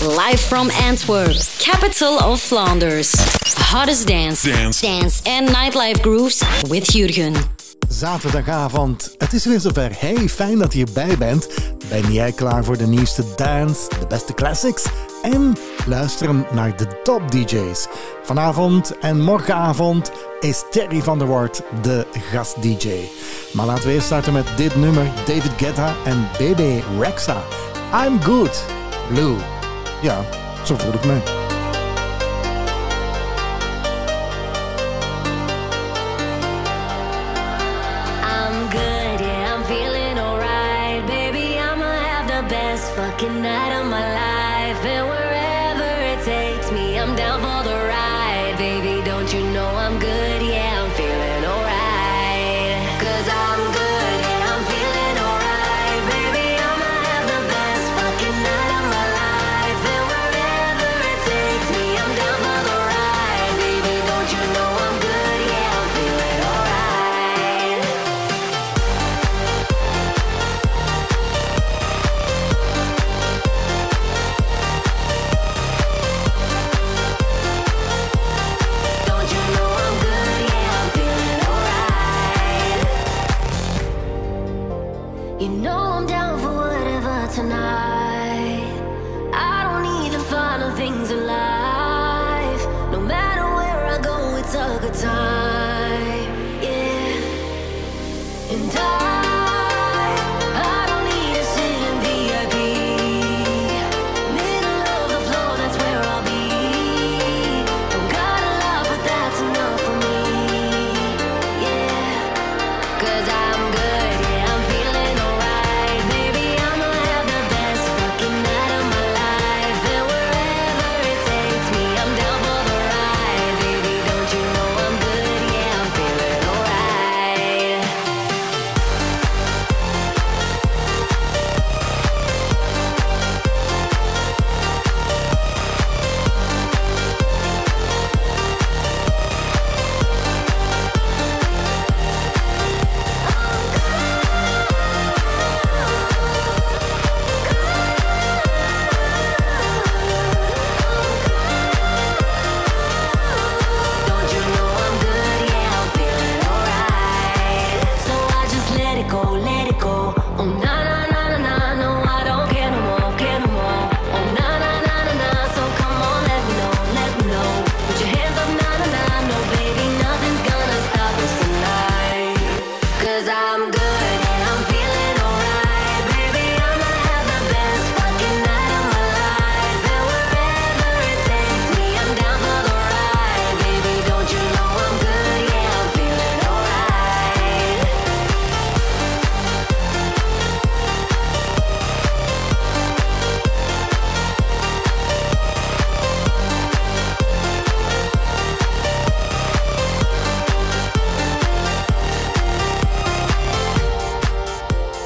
Live from Antwerp, capital of Flanders. Hottest dance, Dance. dance and nightlife grooves with Jurgen. Zaterdagavond, het is weer zover. Hey, fijn dat je hierbij bent. Ben jij klaar voor de nieuwste dance, de beste classics en luisteren naar de top DJ's? Vanavond en morgenavond is Terry van der Wart de gast DJ. Maar laten we eerst starten met dit nummer: David Guetta en BB Rexa. I'm good, Blue. Ja, zo voel ik me.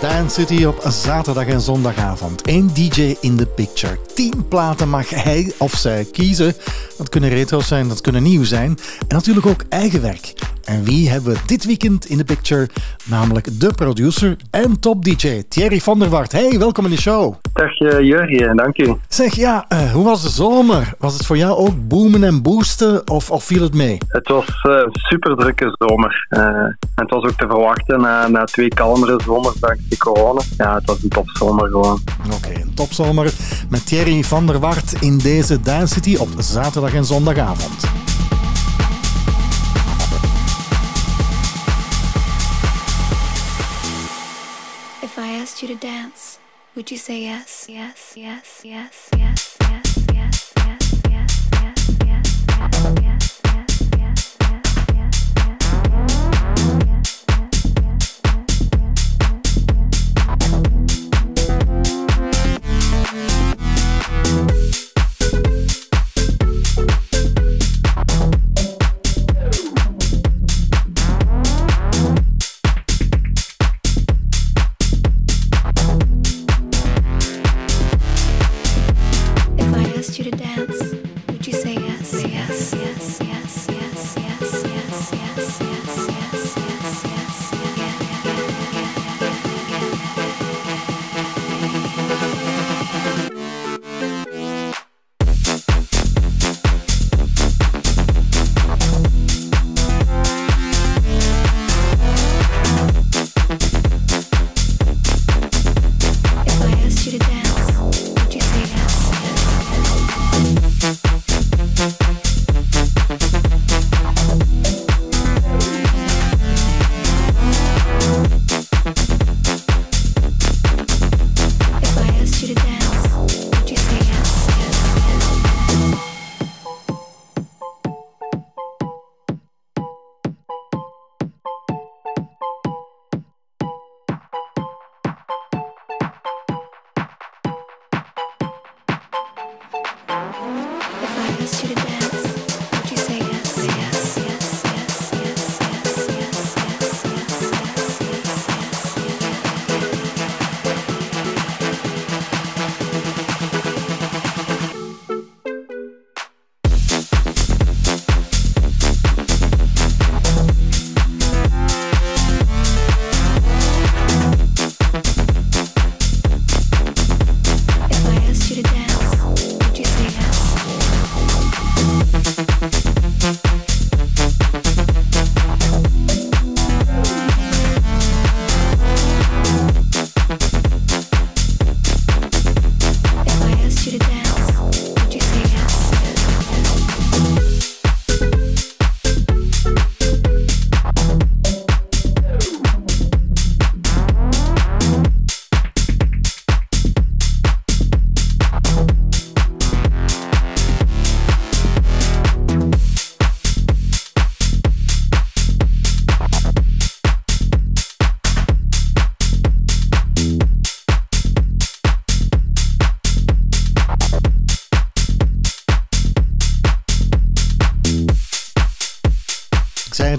Dance City op zaterdag en zondagavond. Eén DJ in the picture. Tien platen mag hij of zij kiezen. Dat kunnen retro's zijn, dat kunnen nieuw zijn. En natuurlijk ook eigen werk. En wie hebben we dit weekend in de picture? Namelijk de producer en top DJ Thierry van der Wart. Hey, welkom in de show. Dag eh, Jurgen, dank u. Zeg, ja, eh, hoe was de zomer? Was het voor jou ook boomen en boosten of, of viel het mee? Het was een super drukke zomer. Eh, en het was ook te verwachten na, na twee kalmere zomers dankzij corona. Ja, het was een topzomer gewoon. Oké, een topzomer met Thierry van der Wart in deze Dance City op zaterdag en zondagavond. Asked you to dance, would you say yes? Yes, yes, yes, yes, yes, yes,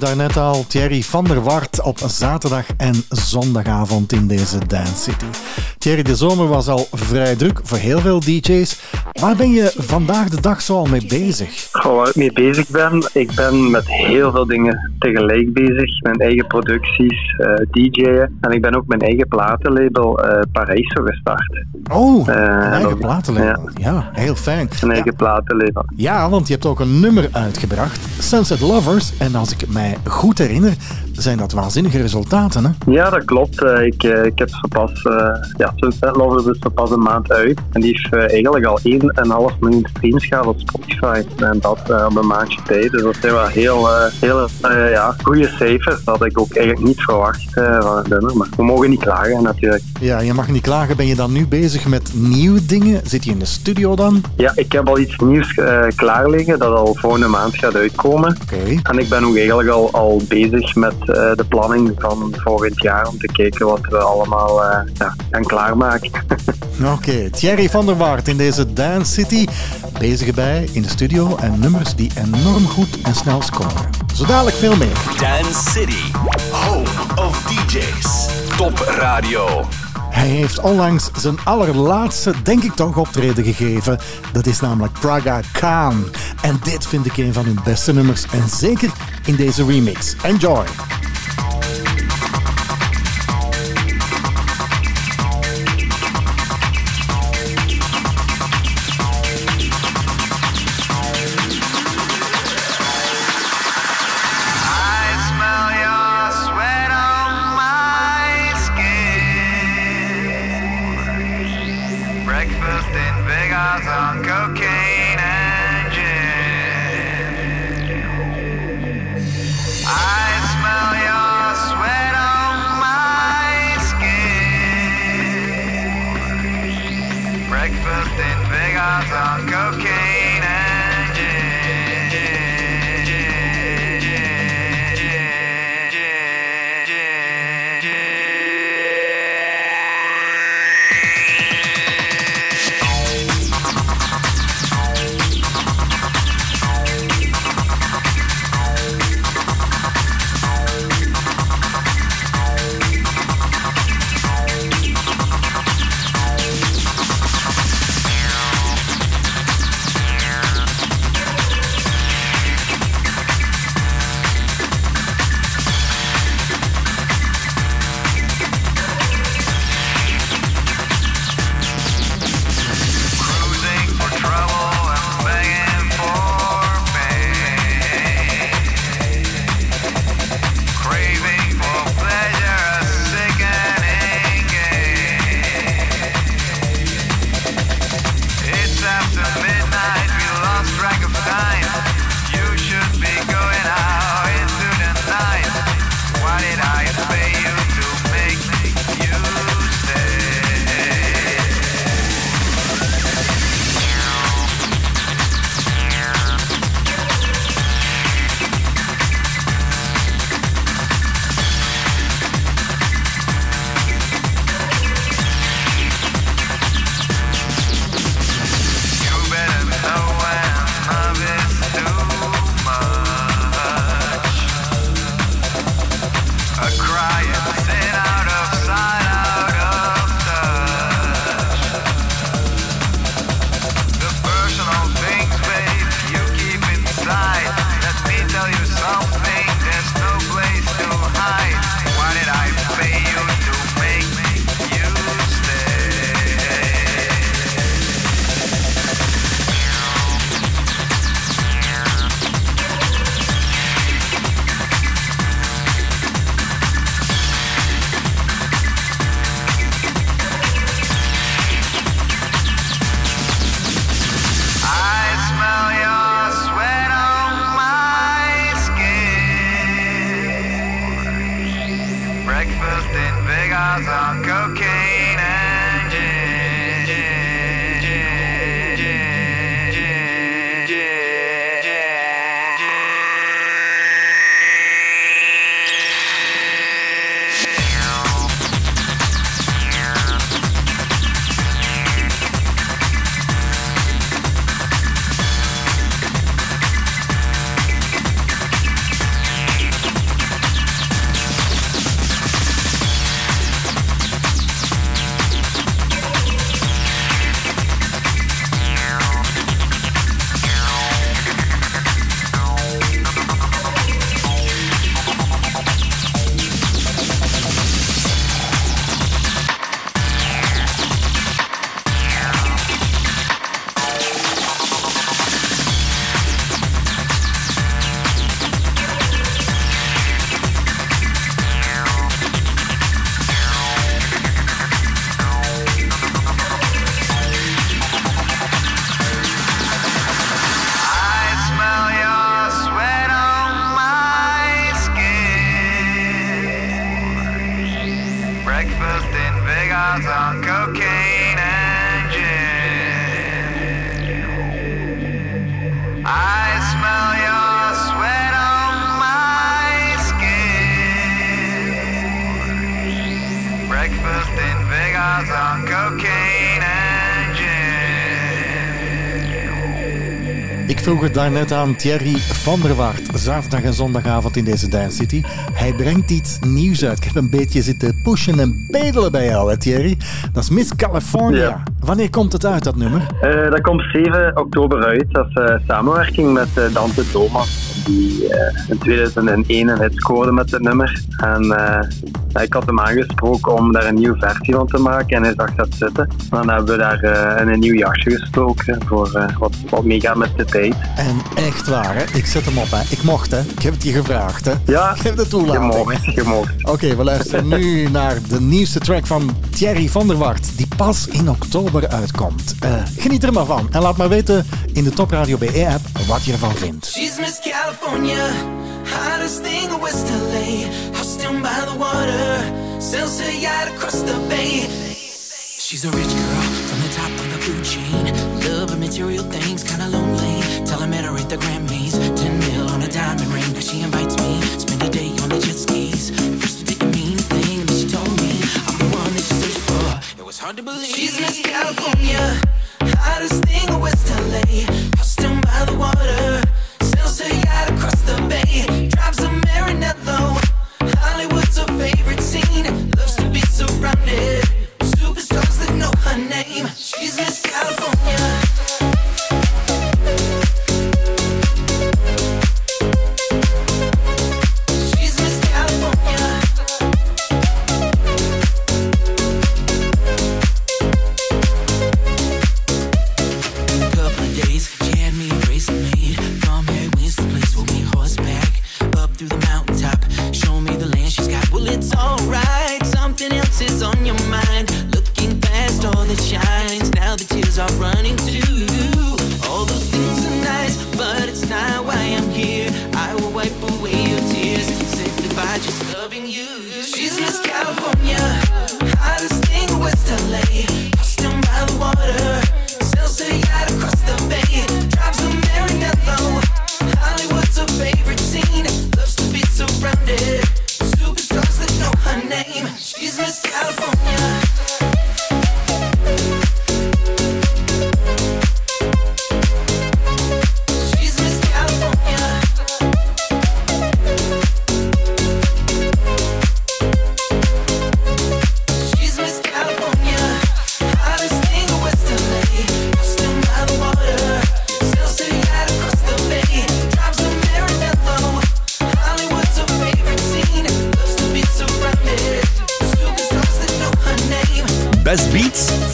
daarnet al, Thierry van der Wart op zaterdag en zondagavond in deze Dance City. Thierry, de zomer was al vrij druk voor heel veel DJ's. Waar ben je vandaag de dag zo al mee bezig? Goh, waar ik mee bezig ben, ik ben met heel veel dingen tegelijk bezig. Mijn eigen producties, eh DJ'en. En ik ben ook mijn eigen platenlabel eh Paraiso gestart. Oh, een eigen platenlabel. Ja. heel fijn. Een eigen platenlabel. Ja, want je hebt ook een nummer uitgebracht, Sunset Lovers. En als ik mij goed herinner, zijn dat waanzinnige resultaten. Hè? Ja, dat klopt. Eh, ik, eh, ik heb zo pas, eh ja, Sunset is zo pas een maand uit. En die heeft eigenlijk al 1,5 miljoen streams gehad op Spotify. En dat op een maandje tijd. Dus dat zijn wel heel, heel ja, goede cijfers. Dat had ik ook eigenlijk niet verwacht van het nummer. Maar we mogen niet klagen natuurlijk. Ja, je mag niet klagen. Ben je dan nu bezig met nieuwe dingen? Zit je in de studio dan? Ja, ik heb al iets nieuws klaar liggen dat al volgende maand gaat uitkomen. Oké. En ik ben ook eigenlijk al, al bezig met de planning van volgend jaar om te kijken wat we allemaal eh, ja, gaan klaarmaken. Oké, Thierry van der Waart in deze Dance City. Bezig erbij in de studio en nummers die enorm goed en snel scoren. Zo dadelijk veel meer. Dance City, home of DJs. Top Radio. Hij heeft onlangs zijn allerlaatste, denk ik toch, optreden gegeven. Dat is namelijk Praga Khan. En dit vind ik een van hun beste nummers. En zeker in deze remix. Enjoy! Ik vroeg het daarnet aan Thierry van der Waart, zaterdag en zondagavond in deze Dance City. Hij brengt iets nieuws uit. Ik heb een beetje zitten pushen en bedelen bij jou, hè, Thierry. Dat is Miss California. Ja. Wanneer komt het uit, dat nummer? Eh, dat komt 7 oktober uit. Dat is eh, samenwerking met eh, Dante Thomas. Die eh, in 2001 een hit scoorde met het nummer. En eh, ik had hem aangesproken om daar een nieuwe versie van te maken. En hij zag dat zitten. Dan hebben we daar eh, in een nieuw jasje gestoken. Voor eh, wat, wat meegaat met de tijd. En echt waar, hè? Ik zet hem op, hè? Ik mocht, hè? Ik heb het je gevraagd, hè? Ja, Ik heb de je toelating. mocht. Je mocht. Oké, we luisteren nu naar de nieuwste track van Thierry van der Wart, die pas in oktober uitkomt. Eh, geniet er maar van en laat maar weten in de Top Radio BE-app wat je ervan vindt. She's Miss California, hottest thing in West LA. House down by the water, sails her yacht across the bay. She's a rich girl from the top of the food chain. Love her material things, kinda lonely. Tell her met her at the Grammys. 10 mil on a diamond ring. Now she invites me, spend a day on the jet skis. First it didn't mean thing, then she told me I'm the one that she searched for. It was hard to believe. She's Miss California, hottest thing in West LA. House down by the water, She's a yacht across the bay, drives a Maranello. Hollywood's her favorite scene, loves to be surrounded. Superstars that know her name, she's Miss California.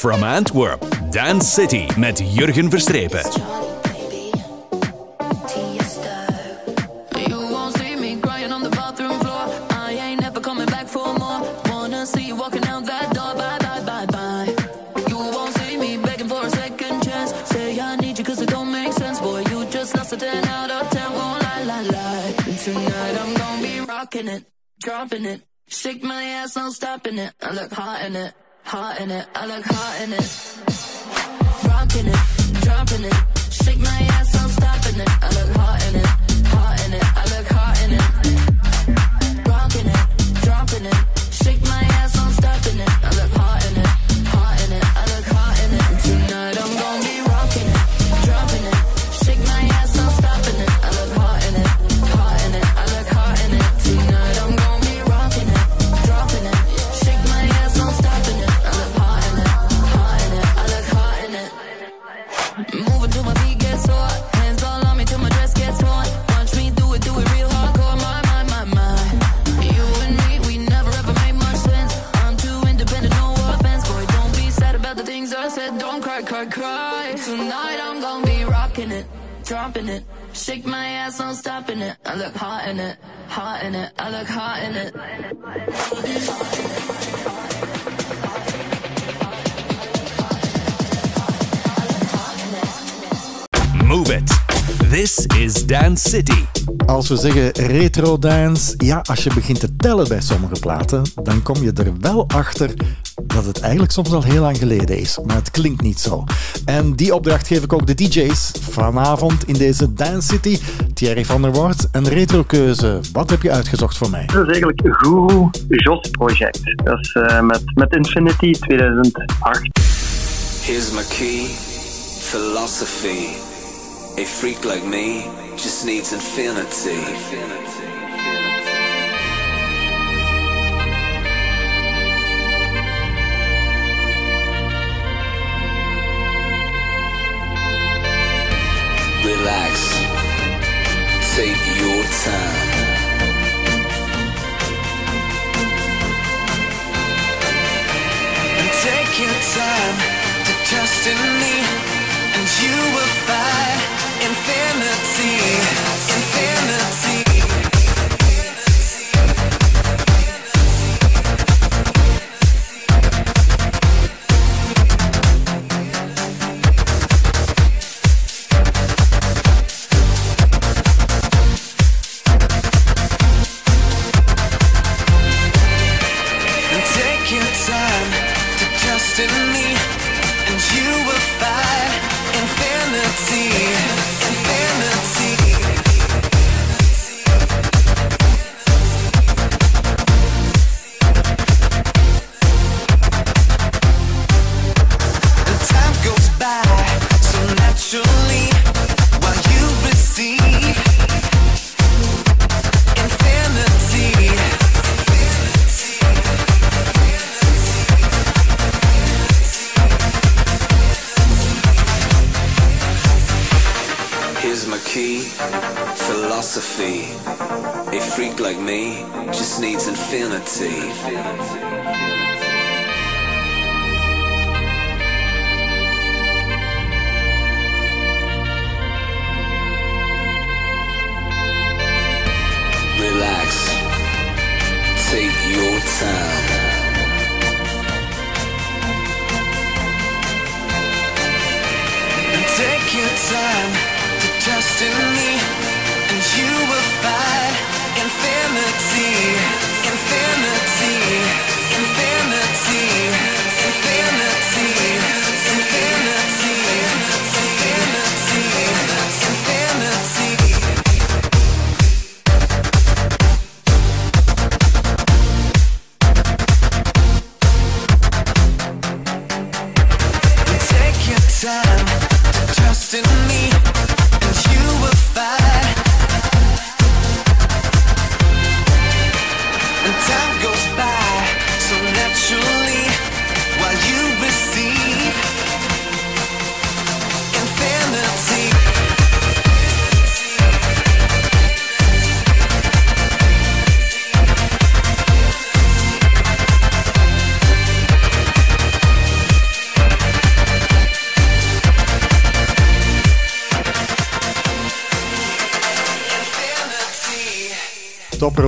Lie. Antwerp, Dance City met Jurgen it, dropping it. Shake my ass, no stopping it. I look hot in it, hot in it. I look hot in it. Rocking it, dropping it. Shake my ass, no stopping it. I look hot in it, hot in it. I look hot in it. Rocking it, dropping it. Shake my ass, no stopping it. I look dropping it. Shake my ass, no stopping it. I look hot in it, hot in it. I look hot in it. Move it. This is Dance City. Als we zeggen retro dance, ja, als je begint te tellen bij sommige platen, dan kom je er wel achter dat het eigenlijk soms al heel lang geleden is, maar het klinkt niet zo. En die opdracht geef ik ook de DJ's vanavond in deze Dance City. Thierry van der Woort, een retrokeuze. Wat heb je uitgezocht voor mij? Dat is eigenlijk een Guru Jos project. Dat is eh, met, met Infinity 2008. Here's my key, philosophy. A freak like me just needs infinity. Relax, take your time. And take your time to trust in me, and you will find infinity, infinity.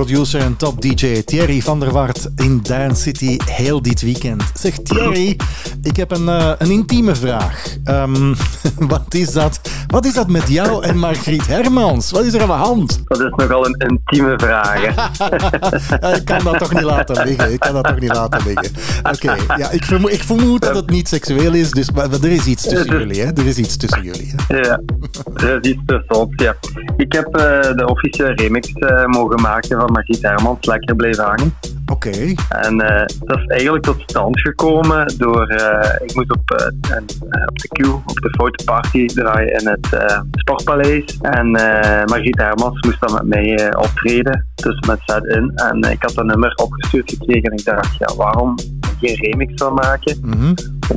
Topproducer en top DJ Thierry van der Wart in Dance City heel dit weekend. Zeg Thierry, ik heb een, eh, een intieme vraag. Ehm, wat, is dat, wat is dat met jou en Margriet Hermans? Wat is er aan de hand? Dat is nogal een intieme vraag. ik kan dat toch niet laten liggen. Ik kan dat toch niet laten liggen. Oké, ja, ik, vermoed, ik vermoed dat het niet seksueel is, dus maar, maar er is iets tussen jullie. Hè? Er is iets tussen jullie. Hè? Ja, dat is iets tussen ons, ja. Ik heb eh, de officiële remix eh, mogen maken van Margriet Hermans, Lekker Blijven Hangen. Oké. En eh, dat is eigenlijk tot stand gekomen door... eh, ik moest op, een- eh, op de Q, op de fotoparty draaien in het Sportpaleis. En Margriet Hermans moest dan met mij optreden, dus met Zet in. En ik had dat nummer opgestuurd gekregen en ik dacht, ja, waarom geen remix van maken? Mhm.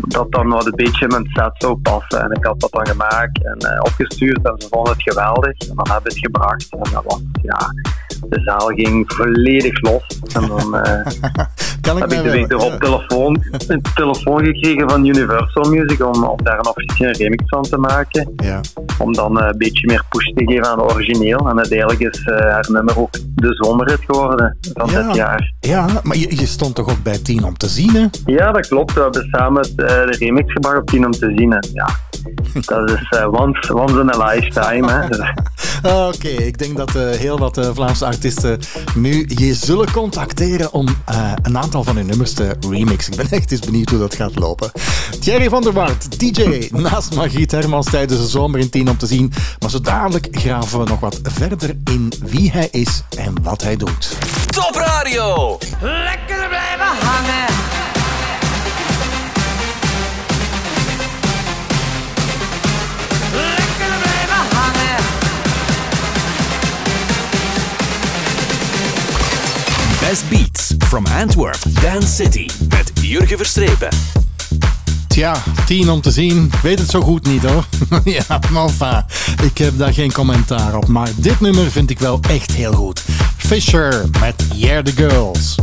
dat dan wat een beetje met set zou passen. En ik had dat dan gemaakt en opgestuurd en ze vonden het geweldig. En dan hebben we het gebracht en dat was, ja, de zaal ging volledig los. En dan eh, Kan heb ik de week erop ja. telefoon, een telefoon gekregen van Universal Music om, om daar een officiële remix van te maken. Ja. Om dan eh, een beetje meer push te geven aan het origineel. En uiteindelijk is eh, haar nummer ook de zomerhit geworden van Ja. dit jaar. ja, maar je, je stond toch ook bij tien om te zien, hè? Ja, dat klopt. We hebben samen het, de remix gebracht op 10 om te zien. En ja, dat is eh, once, once in a lifetime. Hè. Dus Oké, ik denk dat eh, heel wat eh, Vlaamse artiesten nu je zullen contacteren om eh, een aantal van hun nummers te remixen. Ik ben echt eens benieuwd hoe dat gaat lopen. Thierry van der Wart, DJ, naast Margriet Hermans tijdens de zomer in 10 om te zien. Maar zo dadelijk graven we nog wat verder in wie hij is en wat hij doet. Top Radio. Lekker blijven hangen. From Antwerp, Dance City. Met Jurgen Verstrepen. Tja, 10 om te zien. Weet het zo goed niet hoor. ja, enfin, ik heb daar geen commentaar op. Maar dit nummer vind ik wel echt heel goed. Fisher met Yeah the Girls.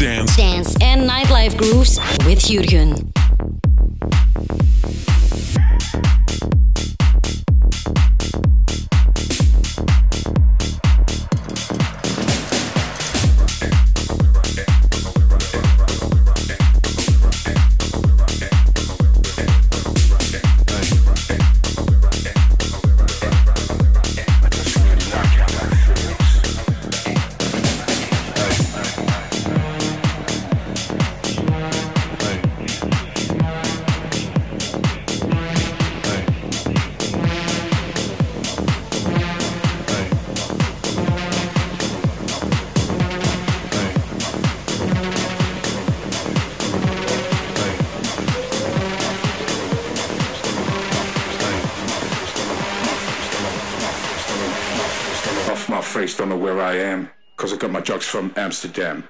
Dance, Dance. and nightlife grooves with Jurgen. From Amsterdam.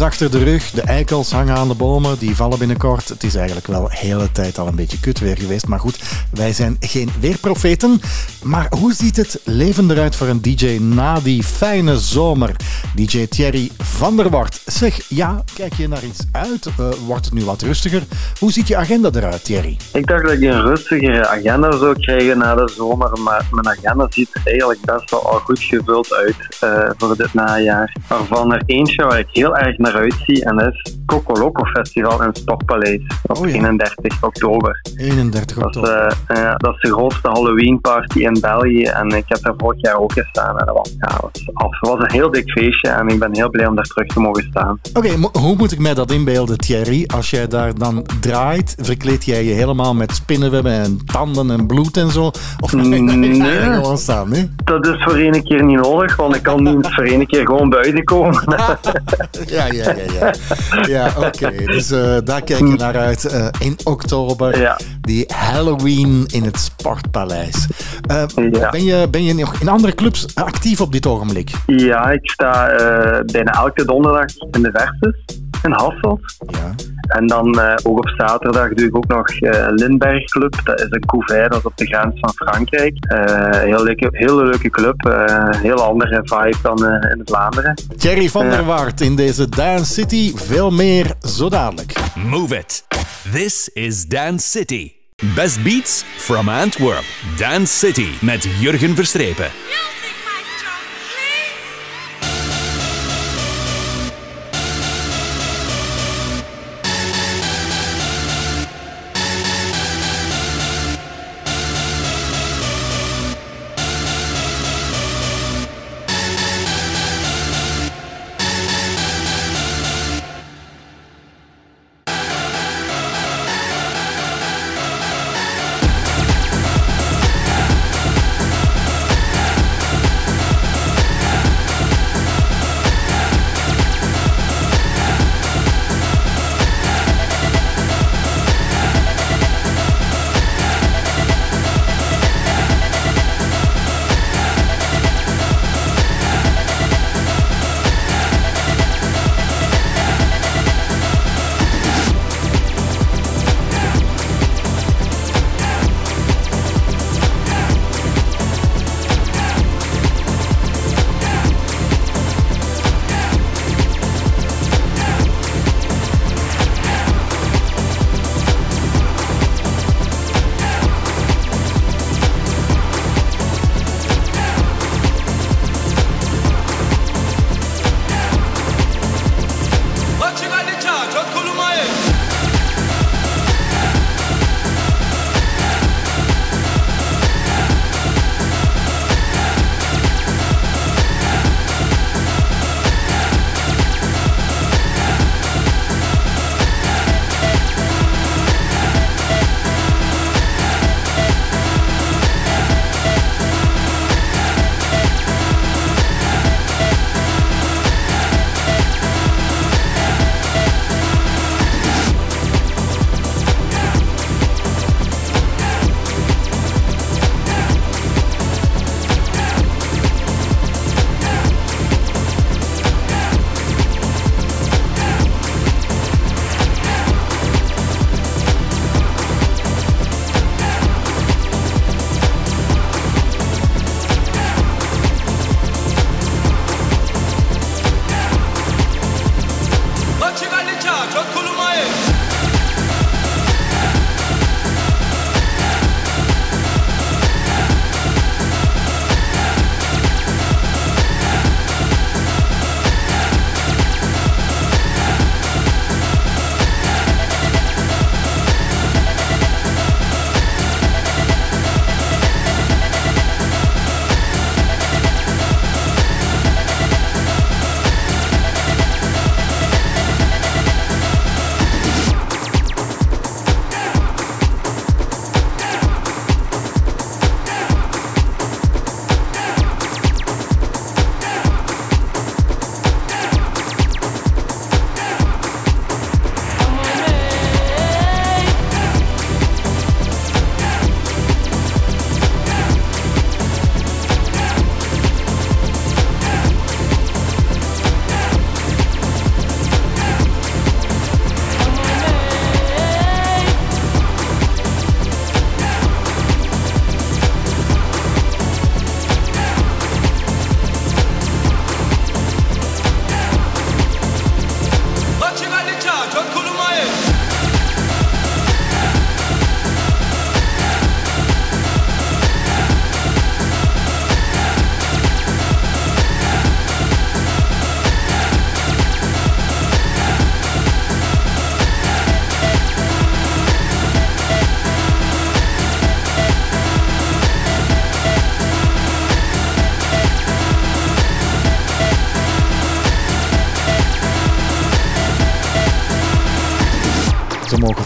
Achter de rug, de eikels hangen aan de bomen, die vallen binnenkort. Het is eigenlijk wel de hele tijd al een beetje kut weer geweest, maar goed, wij zijn geen weerprofeten. Maar hoe ziet het leven eruit voor een DJ na die fijne zomer? DJ Thierry van der Wart. Zeg, ja, kijk je naar iets uit? Eh, wordt het nu wat rustiger? Hoe ziet je agenda eruit, Thierry? Ik dacht dat ik een rustigere agenda zou krijgen na de zomer, maar mijn agenda ziet eigenlijk best wel al goed gevuld uit eh, voor dit najaar. Waarvan er eentje waar ik heel erg naar uitzie en dat is Coco Loco Festival in Sportpaleis op Oh ja. 31 oktober. 31 Dat is, oktober. eh, eh, dat is de grootste Halloween party in België en ik heb daar vorig jaar ook gestaan. En dat was, ja, was, af. Het was een heel dik feestje en ik ben heel blij om daar terug te mogen staan. Oké, hoe moet ik mij dat inbeelden, Thierry? Als jij daar dan draait, verkleed jij je helemaal met spinnenwebben en tanden en bloed en zo? Of je daar Nee. gewoon staan? Dat is voor één keer niet nodig, want ik kan niet voor één keer gewoon buiten komen. Ja, ja, ja. Ja, ja oké. Dus eh, daar kijk je naar uit eh, in oktober. Ja. Die Halloween in het Sportpaleis. Eh, Ja. ben, je, ben je nog in andere clubs actief op dit ogenblik? Ja, ik sta bijna elke donderdag in de Versus in Hasselt. Ja. En dan eh, ook op zaterdag doe ik ook nog eh Lindberg Club. Dat is een couvert, dat is op de grens van Frankrijk. Eh heel leuke, hele leuke club. eh heel andere vibe dan eh, in Vlaanderen. Thierry van der Ja. Waart in deze Dance City. Veel meer zo dadelijk. Move it. This is Dance City. Best beats from Antwerp. Dance City met Jurgen Verstrepen.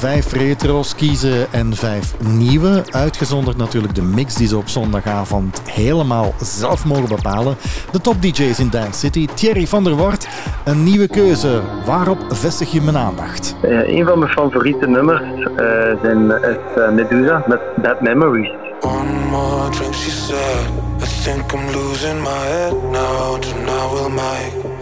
Vijf retro's kiezen en vijf nieuwe. Uitgezonderd natuurlijk de mix die ze op zondagavond helemaal zelf mogen bepalen. De top DJ's in Dance City. Thierry van der Wart, een nieuwe keuze. Waarop vestig je mijn aandacht? Eh, een van mijn favoriete nummers eh, zijn, is eh, Medusa met Bad Memories. One more drink, she said. I think I'm losing my head now. Tonight we'll make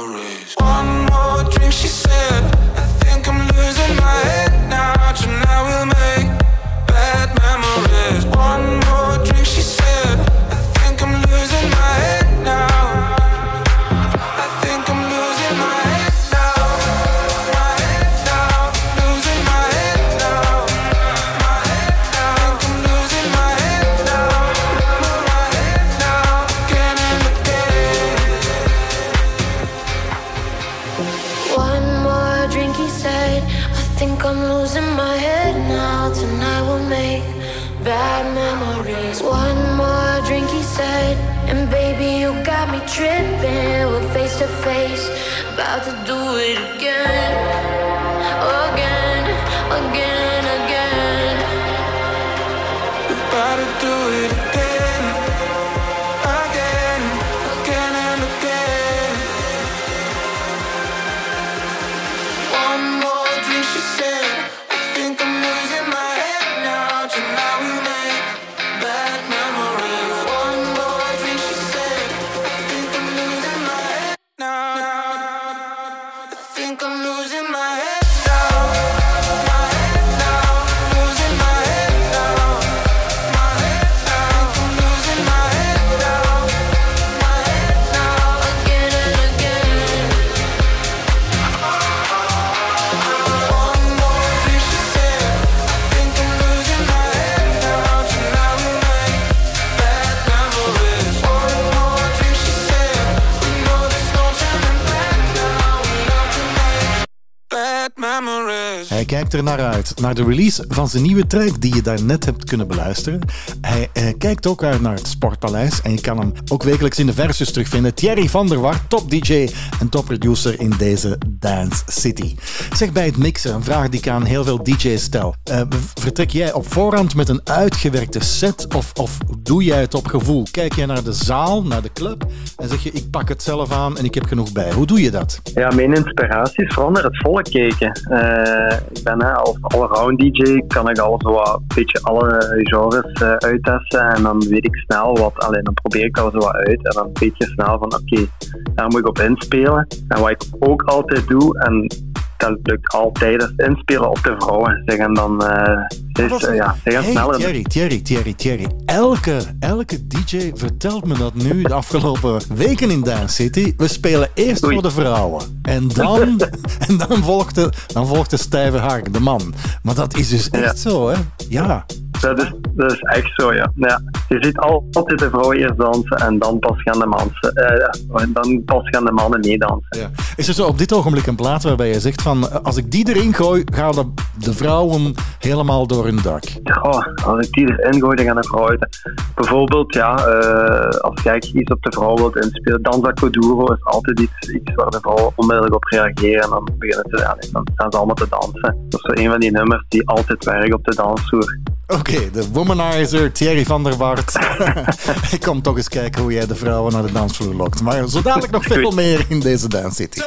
About to do it again. Hij kijkt er naar uit, naar de release van zijn nieuwe track die je daarnet hebt kunnen beluisteren. Hij eh, kijkt ook uit naar het Sportpaleis en je kan hem ook wekelijks in de versus terugvinden. Thierry van der Wart, top DJ en topproducer in deze Dance City. Zeg bij het mixen, een vraag die ik aan heel veel DJ's stel. Eh, vertrek jij op voorhand met een uitgewerkte set of, of doe jij het op gevoel? Kijk jij naar de zaal, naar de club en zeg je ik pak het zelf aan en ik heb genoeg bij. Hoe doe je dat? Ja, mijn inspiratie is vooral naar het volk kijken. Eh, ik ben hè, als allround DJ, kan ik al wat, een beetje alle genres eh, uittesten en dan weet ik snel wat, alleen dan probeer ik al zo wat uit en dan weet je snel van oké, daar moet ik op inspelen. En wat ik ook altijd doe, en dat lukt altijd, is inspelen op de vrouwen. Zeg, en dan ze is, eh, ja, ze gaan Hey, sneller. Thierry, Thierry, Thierry, Thierry. Elke, elke DJ vertelt me dat nu de afgelopen weken in Dance City. We spelen eerst Oei. voor de vrouwen. En dan, en dan, volgt de, dan volgt de stijve haak, de man. Maar dat is dus echt zo, hè? Ja. Dat is, dat is echt zo, ja. ja. Je ziet al- altijd de vrouwen eerst dansen en dan pas gaan de, mansen, eh, dan pas gaan de mannen meedansen. ja. Is er zo op dit ogenblik een plaats waarbij je zegt van... eh, Als ik die erin gooi, gaan de, de vrouwen helemaal door hun dak. Als ik die erin gooi, dan gaan de vrouwen. Bijvoorbeeld, ja, eh, als jij iets op de vrouw wilt inspelen, Danza Kuduro is altijd iets, iets waar de vrouwen onmiddellijk op reageren. En dan beginnen ze, ja, dan staan ze allemaal te dansen. Dat is zo een van die nummers die altijd werken op de dansvloer. Oké, de womanizer Thierry van der Wart. ik kom toch eens kijken hoe jij de vrouwen naar de dansvloer lokt. Maar zo dadelijk nog veel meer in deze Dance City.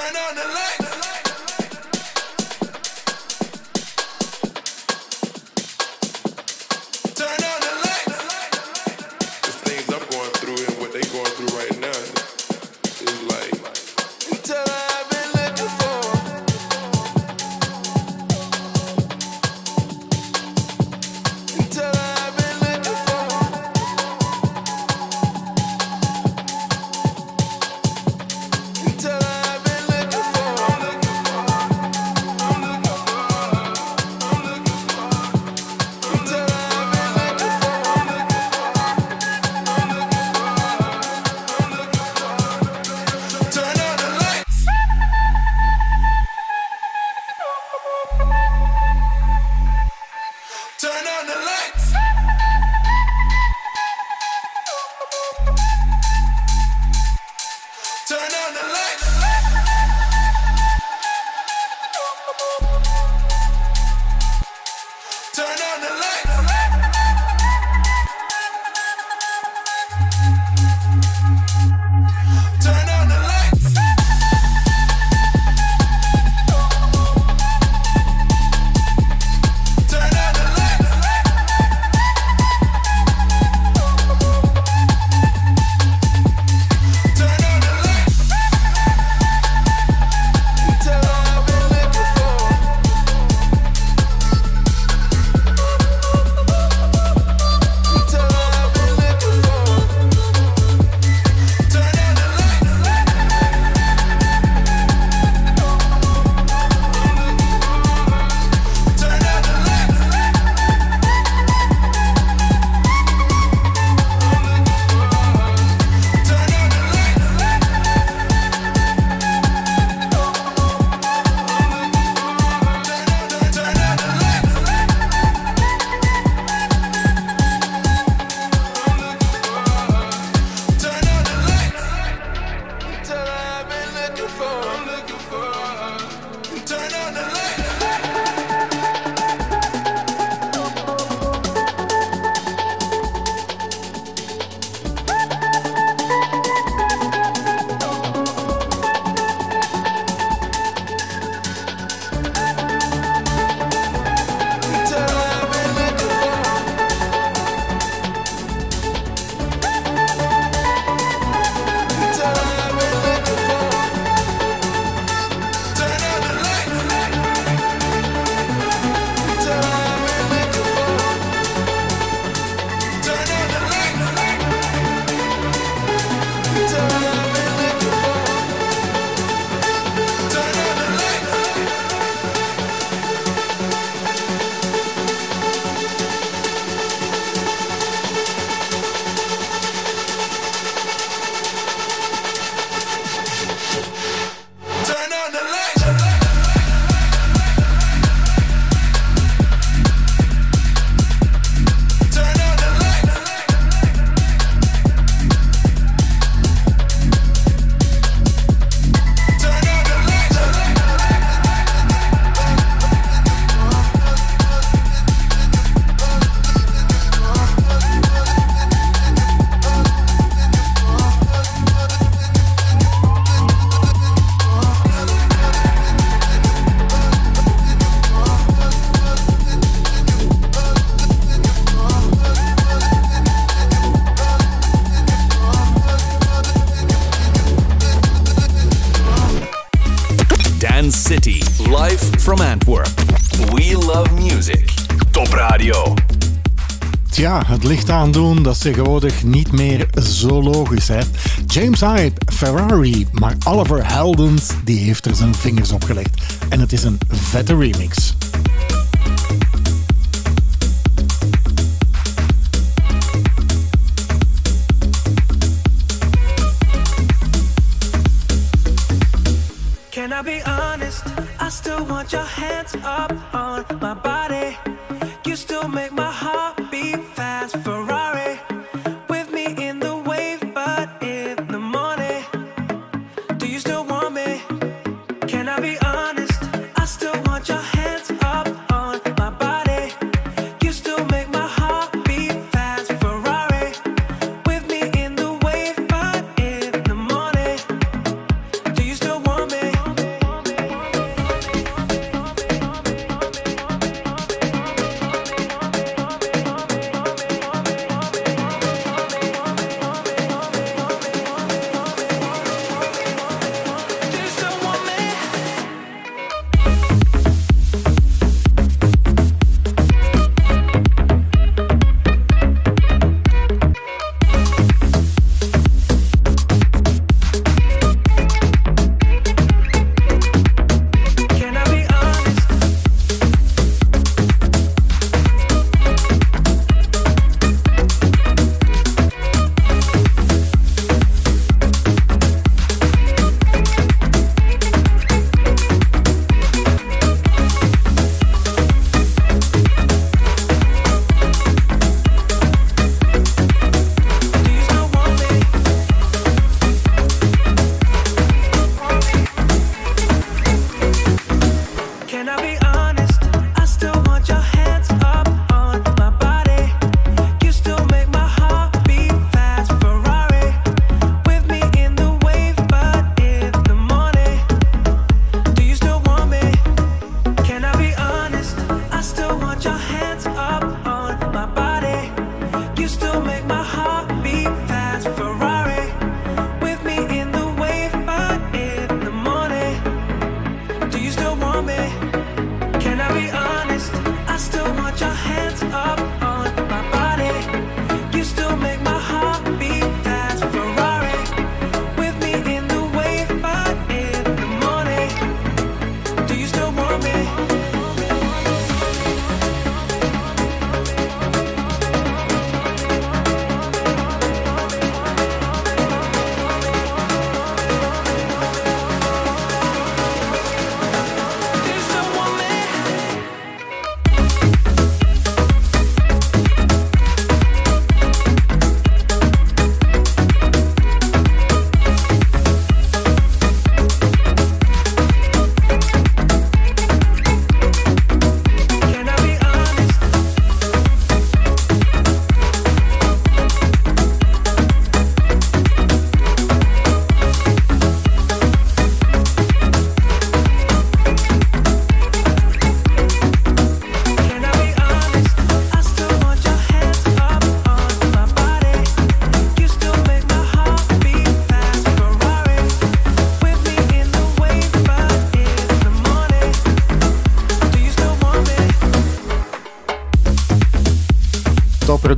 Het licht aandoen, dat is tegenwoordig niet meer zo logisch. Hè? James Hyde, Ferrari, maar Oliver Heldens die heeft er zijn vingers op gelegd. En het is een vette remix.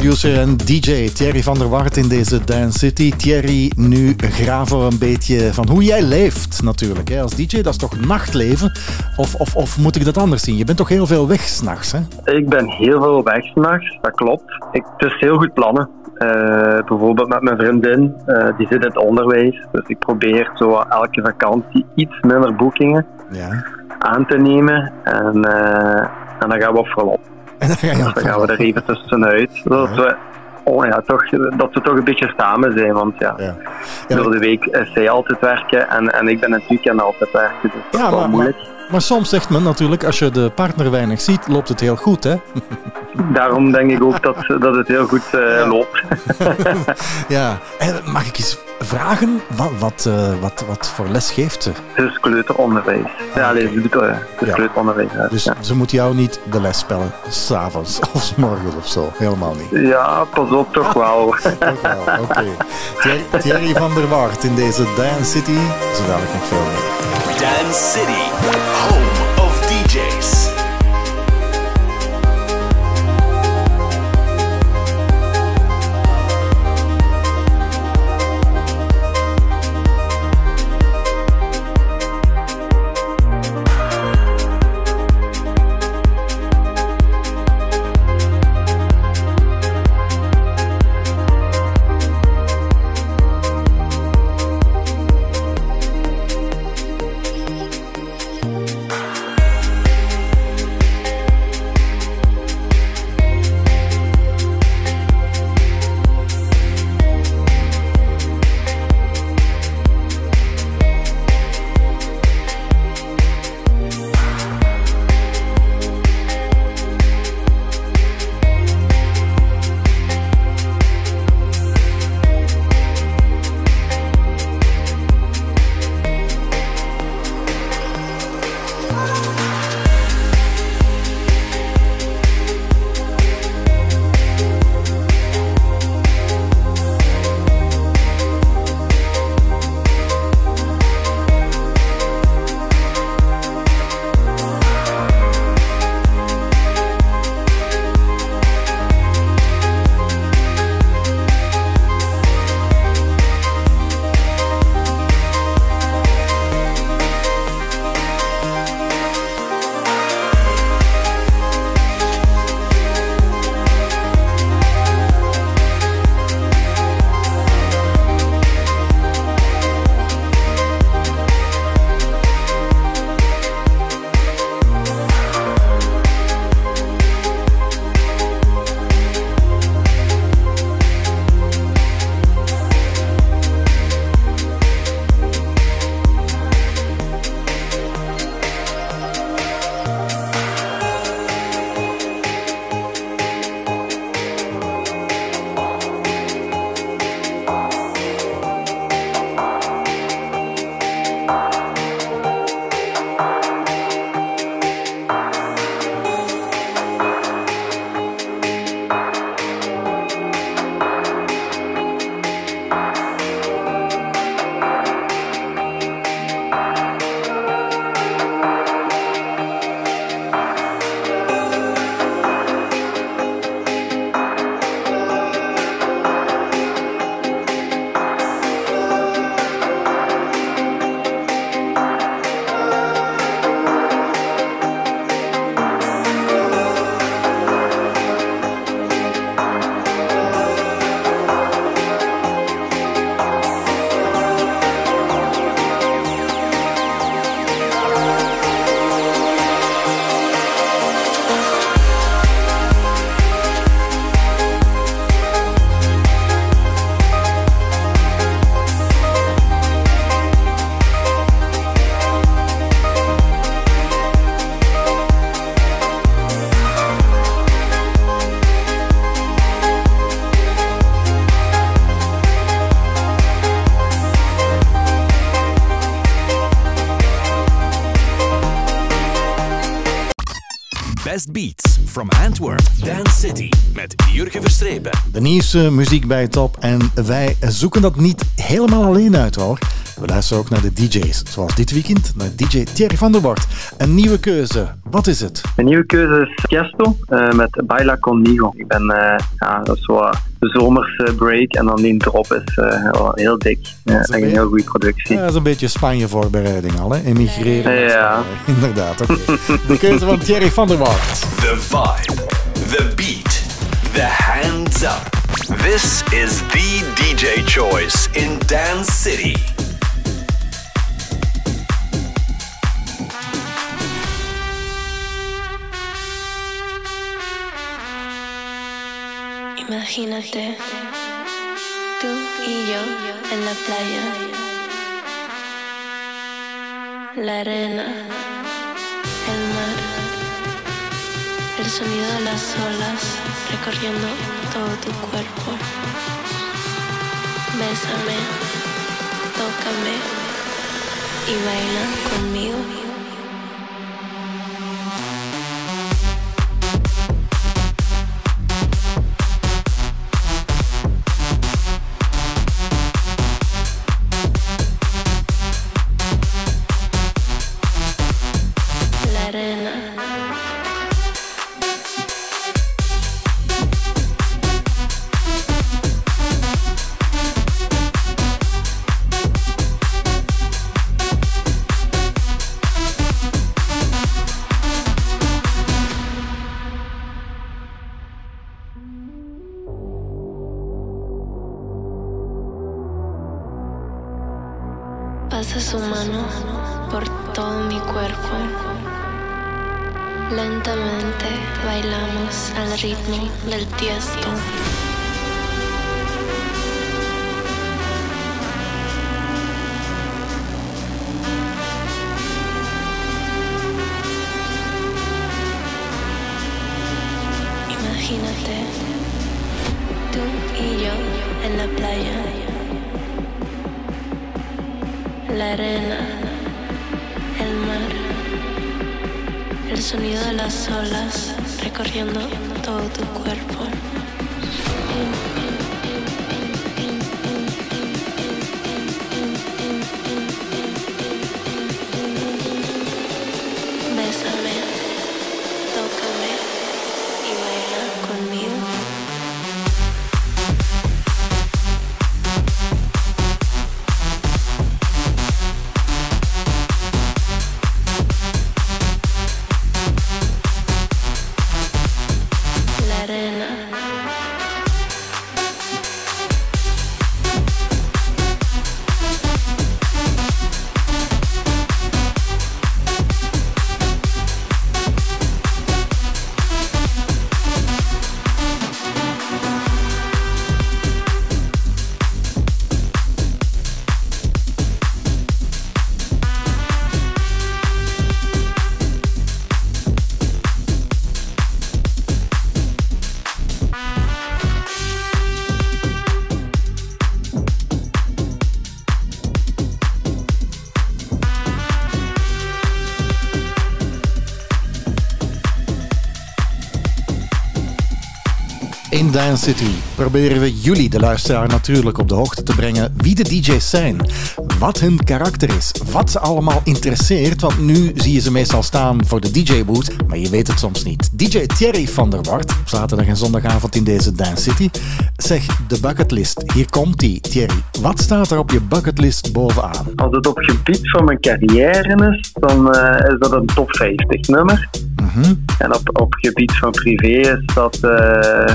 Topproducer en DJ Thierry van der Wart in deze Dance City. Thierry, nu graven we een beetje van hoe jij leeft natuurlijk. Hè? Als DJ, dat is toch nachtleven? Of, of, of moet ik dat anders zien? Je bent toch heel veel weg s'nachts? Ik ben heel veel weg s'nachts, dat klopt. Ik, het is heel goed plannen. Eh, bijvoorbeeld met mijn vriendin, eh, die zit in het onderwijs. Dus ik probeer zo elke vakantie iets minder boekingen Ja. aan te nemen. En, eh, en dan gaan we op verlof. En dan, ga je dan gaan we er even tussenuit. Zodat we, oh ja, toch, dat we toch een beetje samen zijn. Want ja, door de week is zij altijd werken en, en ik ben het weekend altijd werken. Dus dat Ja, is wel maar, moeilijk. maar, maar soms zegt men natuurlijk, als je de partner weinig ziet, loopt het heel goed, hè? Daarom denk ik ook dat, dat het heel goed eh, loopt. ja. En mag ik eens vragen, wat, wat, eh, wat, wat voor les geeft ze? Het is kleuteronderwijs. Ja, eh, is kleuteronderwijs. ja. Dus ze moet jou niet de les spellen, s'avonds of 's morgens of zo. Helemaal niet. Ja, pas op, toch wel. Oké. Thierry, Thierry van der Wart in deze Dance City. Zo dadelijk nog veel meer. Dance City, home Nieuwste muziek bij Top en wij zoeken dat niet helemaal alleen uit hoor. We luisteren ook naar de DJ's, zoals dit weekend naar DJ Thierry van der Bort. Een nieuwe keuze, wat is het? Mijn nieuwe keuze is Tiesto eh, met Baila Conmigo. Ik ben, eh, ja, dat is zo de zomerse break en dan die drop is eh, wel heel dik. Ja, een heel goede productie. Ja, dat is een beetje Spanje-voorbereiding al, hè? Emigreren. Ja. Inderdaad, oké. De keuze van Thierry van der Bort. The vibe, the beat, the hands up. This is the DJ choice in Dance City. Imagínate, tú y yo en la playa, la arena, el mar, el sonido de las olas recorriendo todo tu cuerpo. Bésame, tócame y baila conmigo. Del tiesto. Dance City proberen we jullie, de luisteraar, natuurlijk op de hoogte te brengen wie de DJ's zijn, wat hun karakter is, wat ze allemaal interesseert, want nu zie je ze meestal staan voor de DJ-boot, maar je weet het soms niet. DJ Thierry van der Wart, op zaterdag en zondagavond in deze Dance City. Zeg, de bucketlist, hier komt die. Thierry, wat staat er op je bucketlist bovenaan? Als het op gebied van mijn carrière is, dan eh, is dat een top 50 nummer. En op, op gebied van privé is dat, eh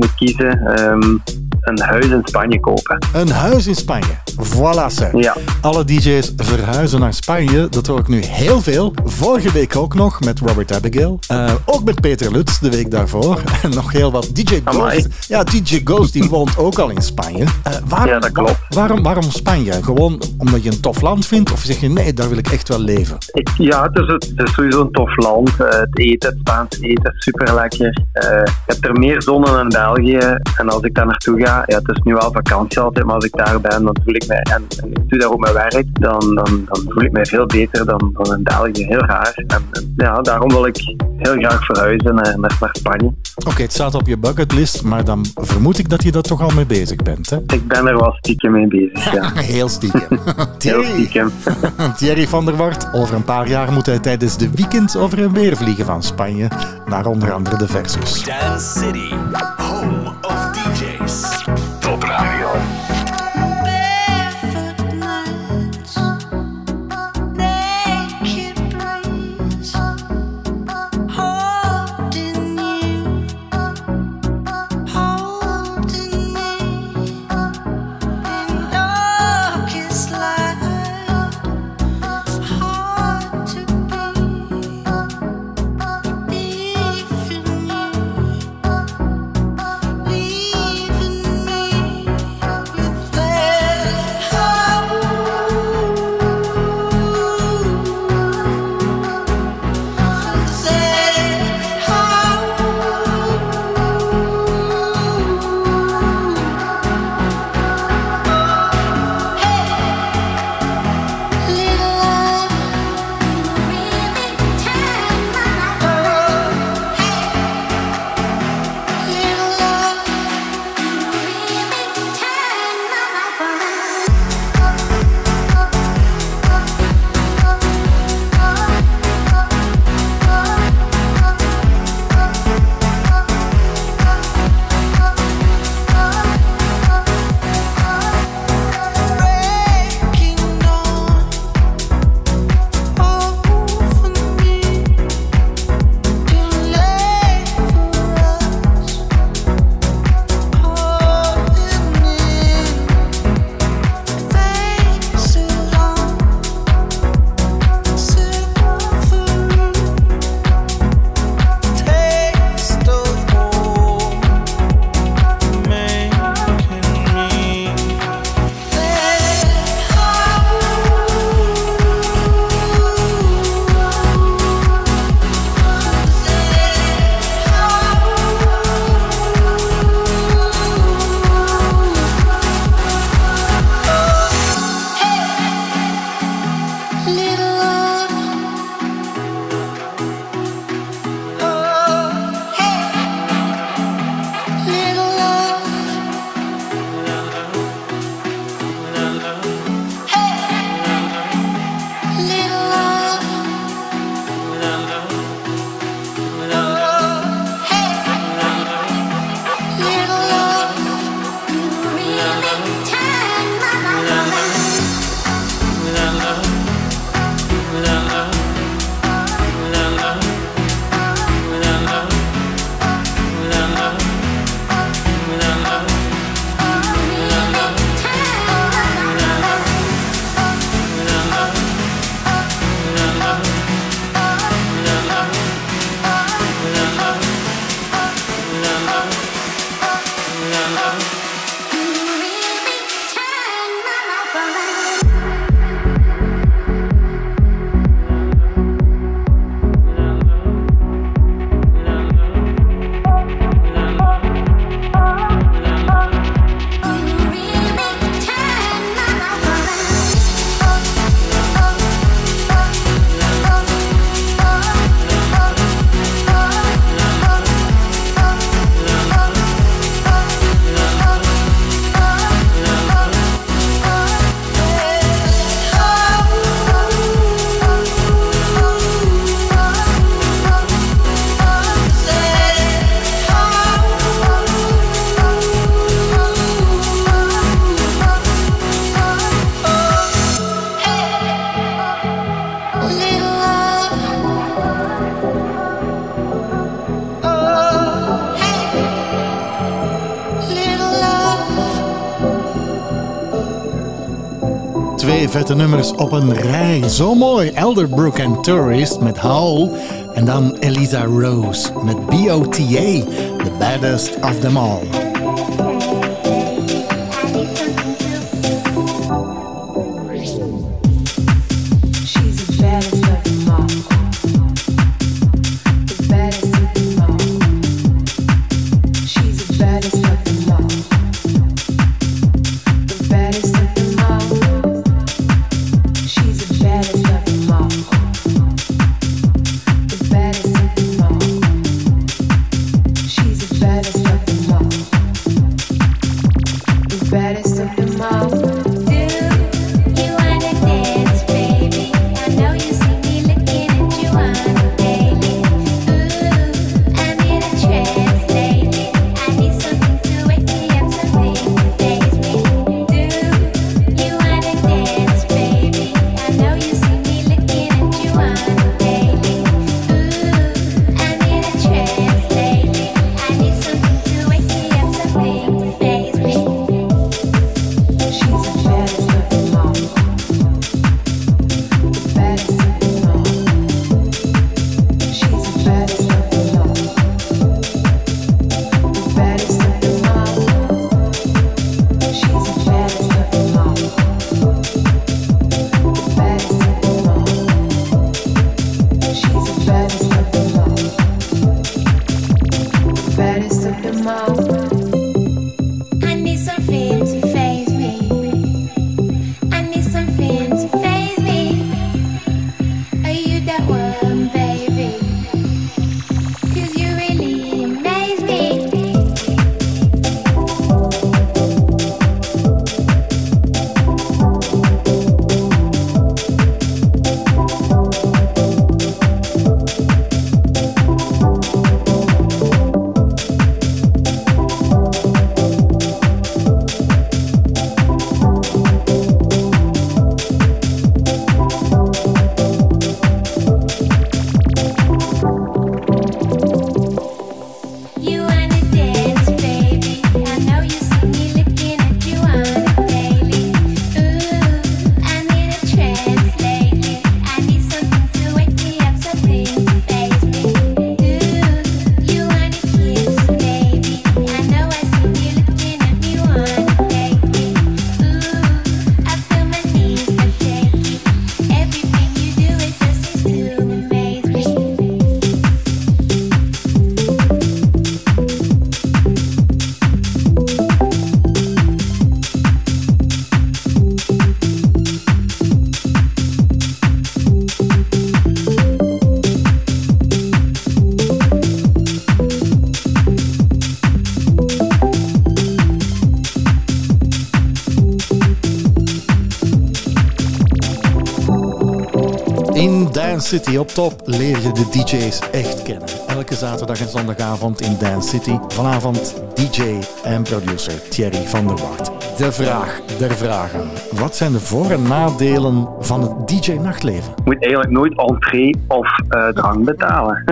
moet kiezen, ehm, een huis in Spanje kopen. Een huis in Spanje. Voilà, zeg. Ja. Alle DJ's verhuizen naar Spanje. Dat hoor ik nu heel veel. Vorige week ook nog met Robert Abigail. Eh, ook met Peter Lutz de week daarvoor. En nog heel wat. DJ Amai. Ghost. Ja, DJ Ghost die woont ook al in Spanje. Eh, waarom, Ja, dat klopt. Waarom, waarom Spanje? Gewoon omdat je een tof land vindt? Of zeg je nee, daar wil ik echt wel leven? Ik, ja, het is, het is sowieso een tof land. Eh, het eten, het Spaans eten is super lekker. je hebt er meer zon dan in België. En als ik daar naartoe ga, ja, het is nu wel vakantie altijd, maar als ik daar ben, dan voel ik mij, en, en ik doe daar ook mijn werk, dan, dan, dan voel ik mij veel beter dan, dan in België. Heel raar. En, en ja, daarom wil ik heel graag verhuizen naar, naar, naar Spanje. Oké, het staat op je bucketlist, maar dan vermoed ik dat je daar toch al mee bezig bent. Hè? Ik ben er wel stiekem mee bezig, ja. Heel stiekem. Heel Thierry, stiekem. Thierry van der Wart. Over een paar jaar moet hij tijdens de weekend over en weer vliegen van Spanje naar onder andere de Versus. Dance City, vette nummers op een rij. Zo mooi. Elderbrook en Tourist met Howl. En dan Elisa Rose met BOTA, The Baddest of Them All. Dance City op top leer je de DJ's echt kennen. Elke zaterdag en zondagavond in Dance City. Vanavond DJ en producer Thierry van der Wart. De vraag der vragen. Wat zijn de voor- en nadelen van het DJ-nachtleven? Je moet eigenlijk nooit entree of eh, drank betalen.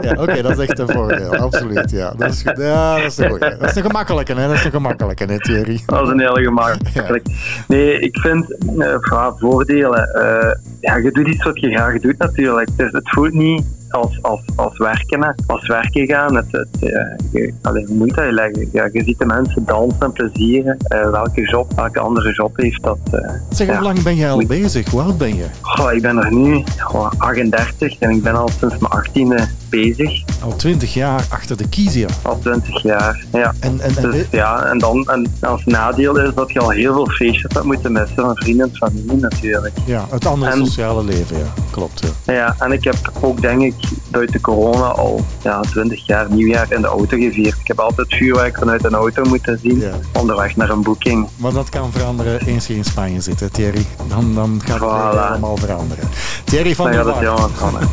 Ja, oké, dat is echt een voordeel. Absoluut, ja. Dat is, goed. ja, dat is een goeie. Dat is een gemakkelijke, hè? Dat is een gemakkelijke, hè, Thierry? Dat is een hele gemakkelijk. Nee, ik vind eh, voor voordelen. eh, ja, je doet iets wat je graag doet natuurlijk. Dus het voelt niet als, als, als werken, als werken gaan. Het, het, eh, je, allee, hoe moet je leggen? Ja, je ziet de mensen dansen en plezieren. Eh, welke job, welke andere job heeft dat? eh, Zeg, hoe ja. lang ben jij al bezig? Hoe oud ben je? Goh, ik ben er nu goh, 38 en ik ben al sinds mijn 18e bezig. Al 20 jaar achter de kiezen. Al 20 jaar, ja. En, en, dus, ja, en dan en als nadeel is dat je al heel veel feestjes hebt moeten missen van vrienden en familie natuurlijk. Ja, het andere En- sociale leven, ja. Klopt, ja. Ja, en ik heb ook denk ik buiten corona al ja, 20 jaar nieuwjaar in de auto gevierd. Ik heb altijd vuurwerk vanuit een auto moeten zien onderweg naar een boeking. Maar dat kan veranderen eens je in Spanje zit, hè, Thierry. Dan, dan gaat het Voilà. helemaal veranderen. Thierry van Dan der helemaal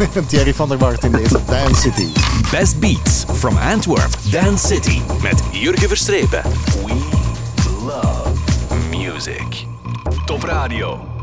Thierry van der Wart in deze City. Best Beats from Antwerp, Dance City. Met Jurgen Verstrepen. We love music. Top Radio.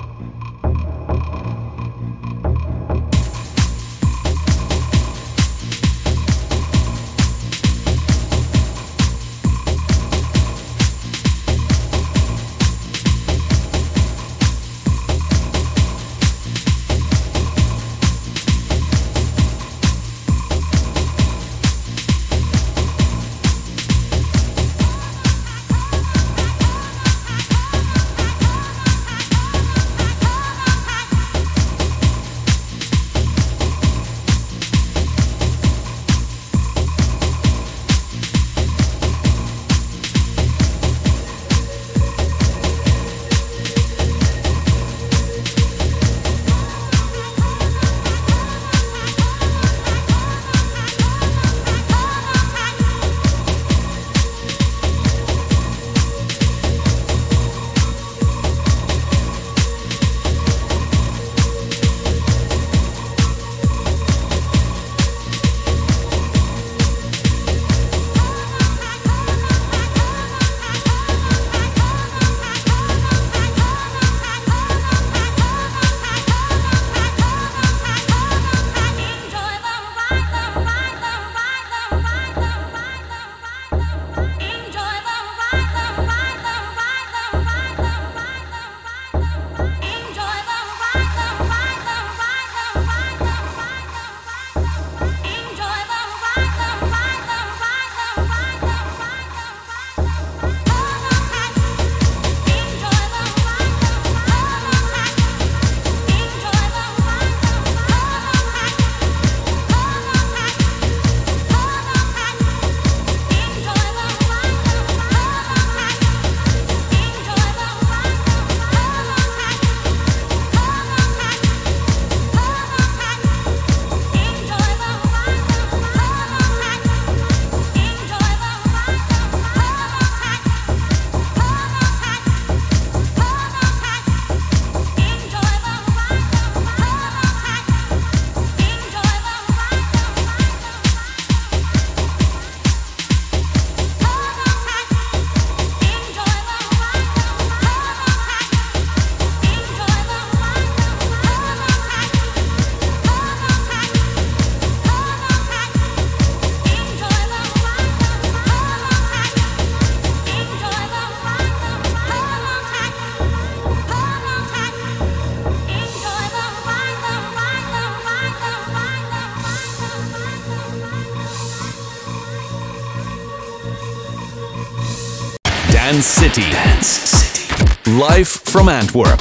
City. Dance City. Live from Antwerp.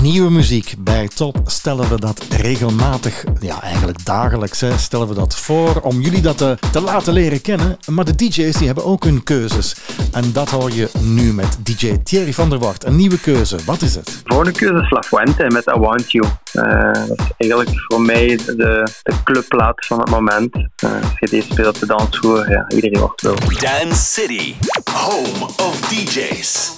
Nieuwe muziek. Bij Top stellen we dat regelmatig, ja eigenlijk dagelijks, hè, stellen we dat voor om jullie dat te, te laten leren kennen. Maar de DJ's die hebben ook hun keuzes. En dat hoor je nu met DJ Thierry van der Wart. Een nieuwe keuze. Wat is het? De volgende keuze is La Fuente met I Want You. Eh, dat is eigenlijk voor mij de, de clubplaat van het moment. Eh, als je deze speelt op de dansvloer, ja, iedereen wordt wel. Dance City. Home of DJs.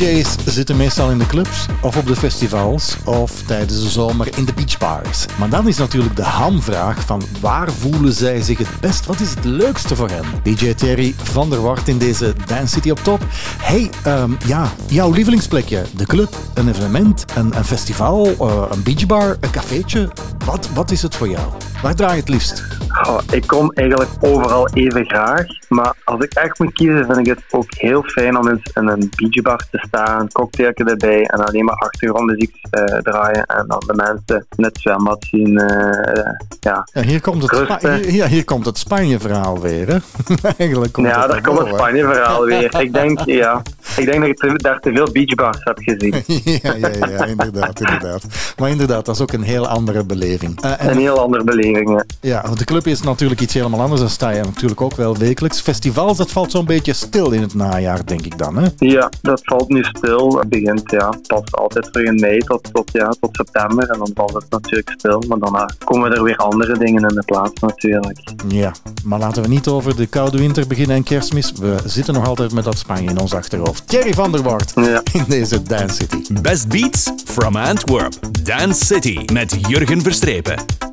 DJ's zitten meestal in de clubs of op de festivals of tijdens de zomer in de beachbars. Maar dan is natuurlijk de hamvraag van waar voelen zij zich het best? Wat is het leukste voor hen? DJ Terry van der Wart in deze Dance City op top. Hey, ehm, ja, jouw lievelingsplekje. De club, een evenement, een, een festival, eh, een beachbar, een cafeetje. Wat, wat is het voor jou? Waar draai je het liefst? Goh, ik kom eigenlijk overal even graag. Maar als ik echt moet kiezen, vind ik het ook heel fijn om eens in een beachbar te staan, een cocktailje erbij en alleen maar achtergrondmuziek eh, draaien en dan de mensen in het zwembad zien. eh, ja. Ja, hier komt het, Spa- hier, komt het Spanje-verhaal weer. Hè? Eigenlijk komt ja, het daar komt het. Spanje-verhaal weer. Ik denk, ja, ik denk dat ik te- daar te veel beachbars heb gezien. ja, ja, ja, inderdaad, inderdaad. Maar inderdaad, dat is ook een heel andere beleving. En Een heel andere beleving. ja. Ja, want de club is natuurlijk iets helemaal anders. Dan sta je natuurlijk ook wel wekelijks. Festivals, dat valt zo'n beetje stil in het najaar, denk ik dan. Hè? Ja, dat valt nu stil. Het begint ja, pas altijd terug in mei tot, tot, ja, tot september. En dan valt het natuurlijk stil. Maar daarna komen er weer andere dingen in de plaats natuurlijk. Ja, maar laten we niet over de koude winter beginnen en kerstmis. We zitten nog altijd met dat Spanje in ons achterhoofd. Thierry van der Wart in deze Dance City. Best Beats from Antwerp. Dance City met Jurgen Verstrepen.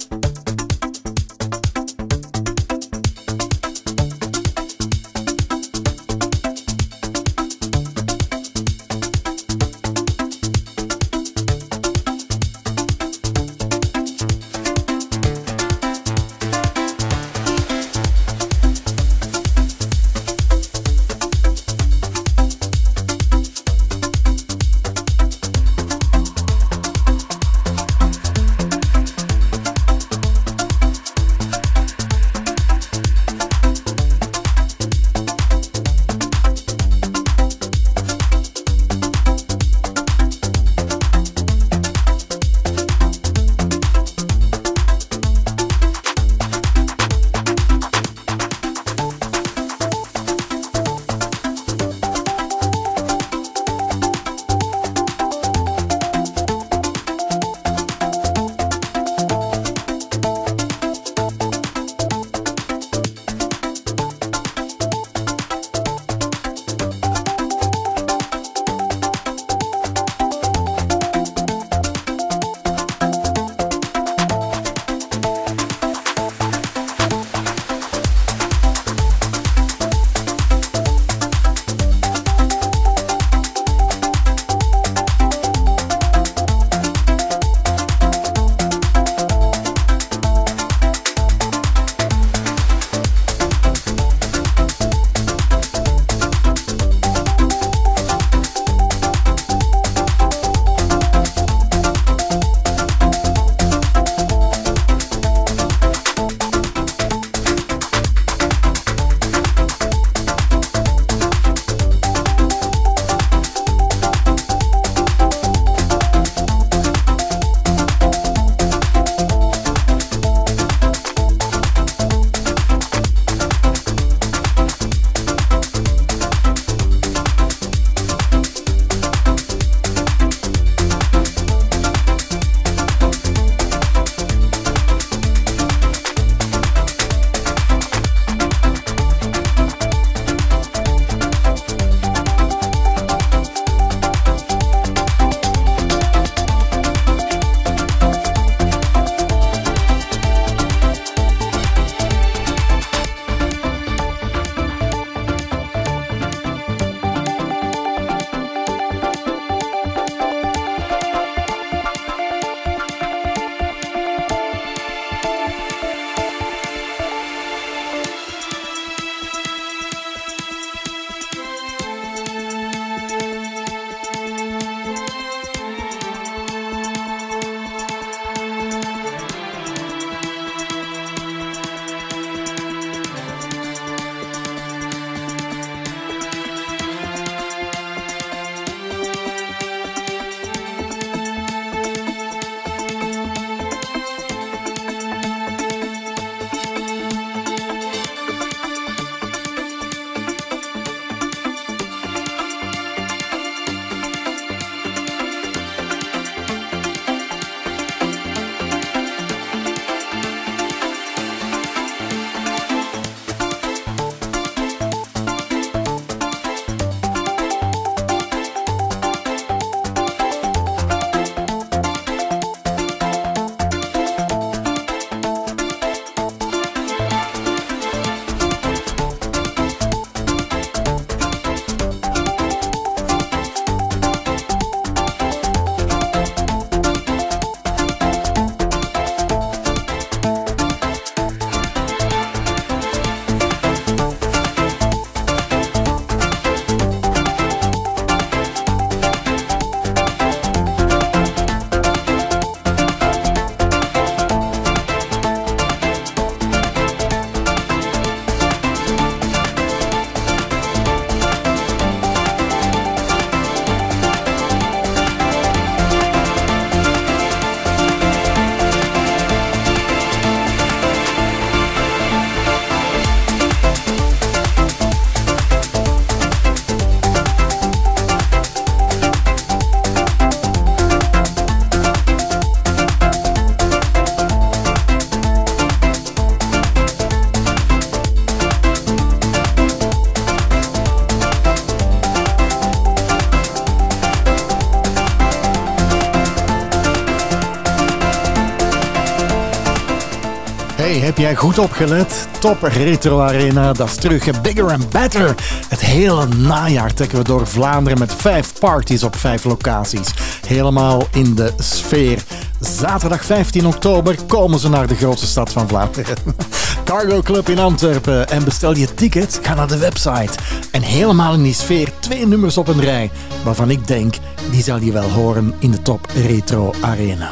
Goed opgelet? Top Retro Arena, dat is terug. Bigger and better. Het hele najaar trekken we door Vlaanderen met vijf parties op vijf locaties. Helemaal in de sfeer. Zaterdag 15 oktober komen ze naar de grootste stad van Vlaanderen. Cargo Club in Antwerpen. En bestel je ticket, ga naar de website. En helemaal in die sfeer twee nummers op een rij. Waarvan ik denk, die zal je wel horen in de Top Retro Arena.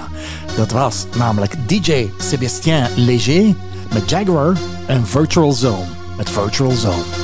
Dat was namelijk DJ Sébastien Léger met Jaguar en Virtual Zone met Virtual Zone.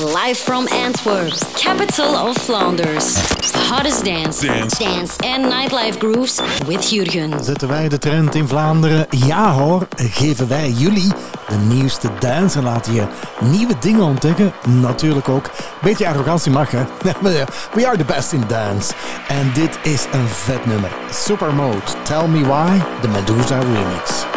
Live from Antwerp, capital of Flanders. The hottest dance, Dance. dance and nightlife grooves with Jurgen. Zetten wij de trend in Vlaanderen? Ja hoor, geven wij jullie de nieuwste dance en laten je nieuwe dingen ontdekken? Natuurlijk ook. Beetje arrogantie mag hè. We are the best in dance. En dit is een vet nummer. Supermode, Tell Me Why, de Medusa remix.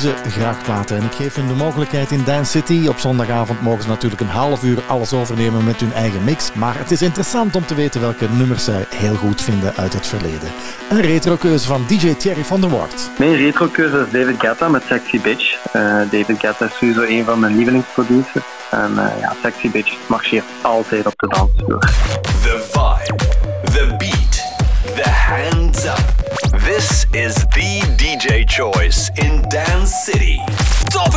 Kiezen graag platen en ik geef hun de mogelijkheid in Dance City. Op zondagavond mogen ze natuurlijk een half uur alles overnemen met hun eigen mix. Maar het is interessant om te weten welke nummers zij heel goed vinden uit het verleden. Een retrokeuze van DJ Thierry van der Wart. Mijn retrokeuze is David Guetta met Sexy Bitch. Eh, David Guetta is sowieso een van mijn lievelingsproducers. En eh, ja, Sexy Bitch marcheert altijd op de dansvloer. The vibe, the beat, the hands up. This is the DJ choice in Dance City. Top!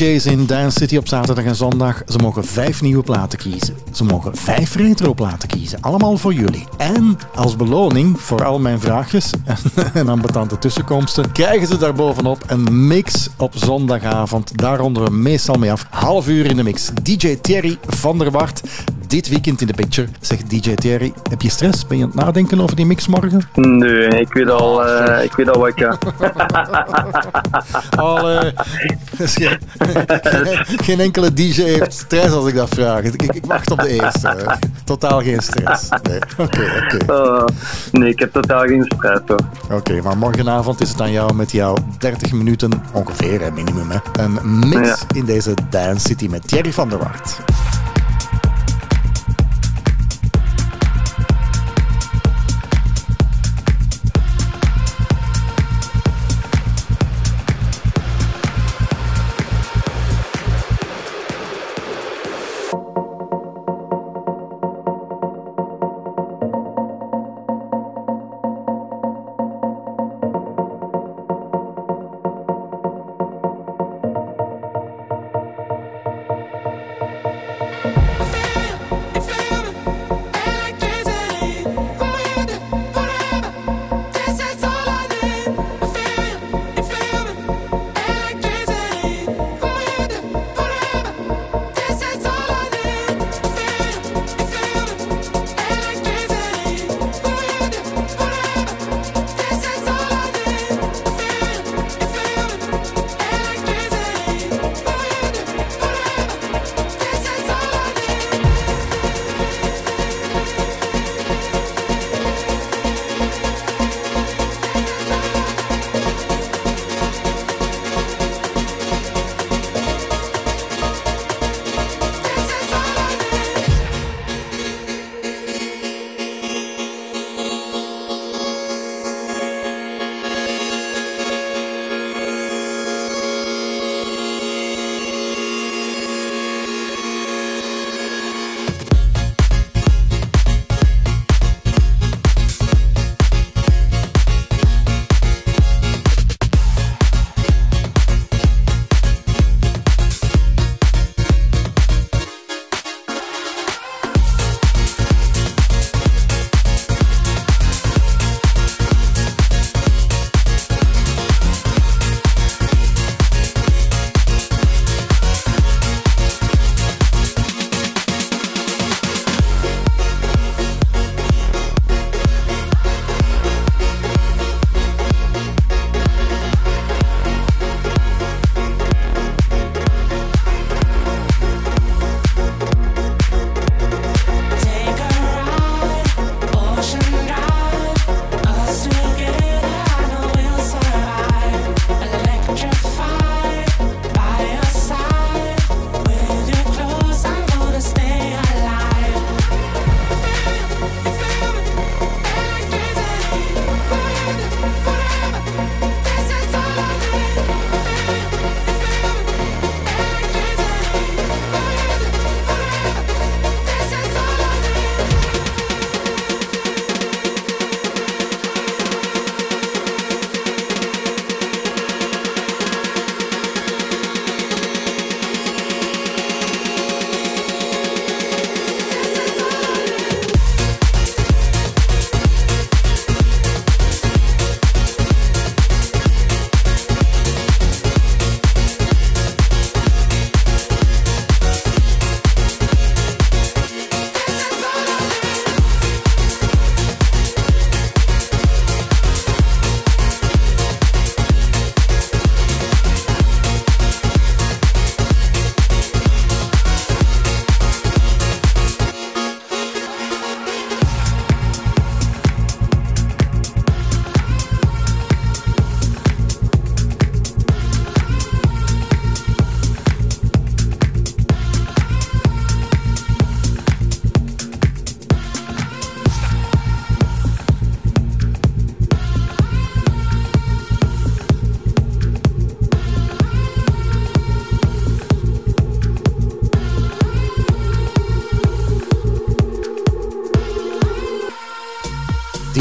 DJ's in Dance City op zaterdag en zondag. Ze mogen vijf nieuwe platen kiezen. Ze mogen vijf retro platen kiezen. Allemaal voor jullie. En als beloning voor al mijn vraagjes en ambetante tussenkomsten, krijgen ze daarbovenop een mix op zondagavond. Daar ronden we meestal mee af. Half uur in de mix. DJ Thierry van der Wart. Dit weekend in de picture. Zegt DJ Thierry, heb je stress? Ben je aan het nadenken over die mix morgen? Nee, ik weet al, eh, ik weet al wat ik ga. Allee. Geen, enkele DJ heeft stress als ik dat vraag. Ik, ik wacht op de eerste. Totaal geen stress. Nee. Oké, oké. Eh, nee, ik heb totaal geen stress hoor. Oké, maar morgenavond is het aan jou met jouw 30 minuten ongeveer, hè, minimum. Hè. Een mix in deze Dance City met Thierry van der Wart.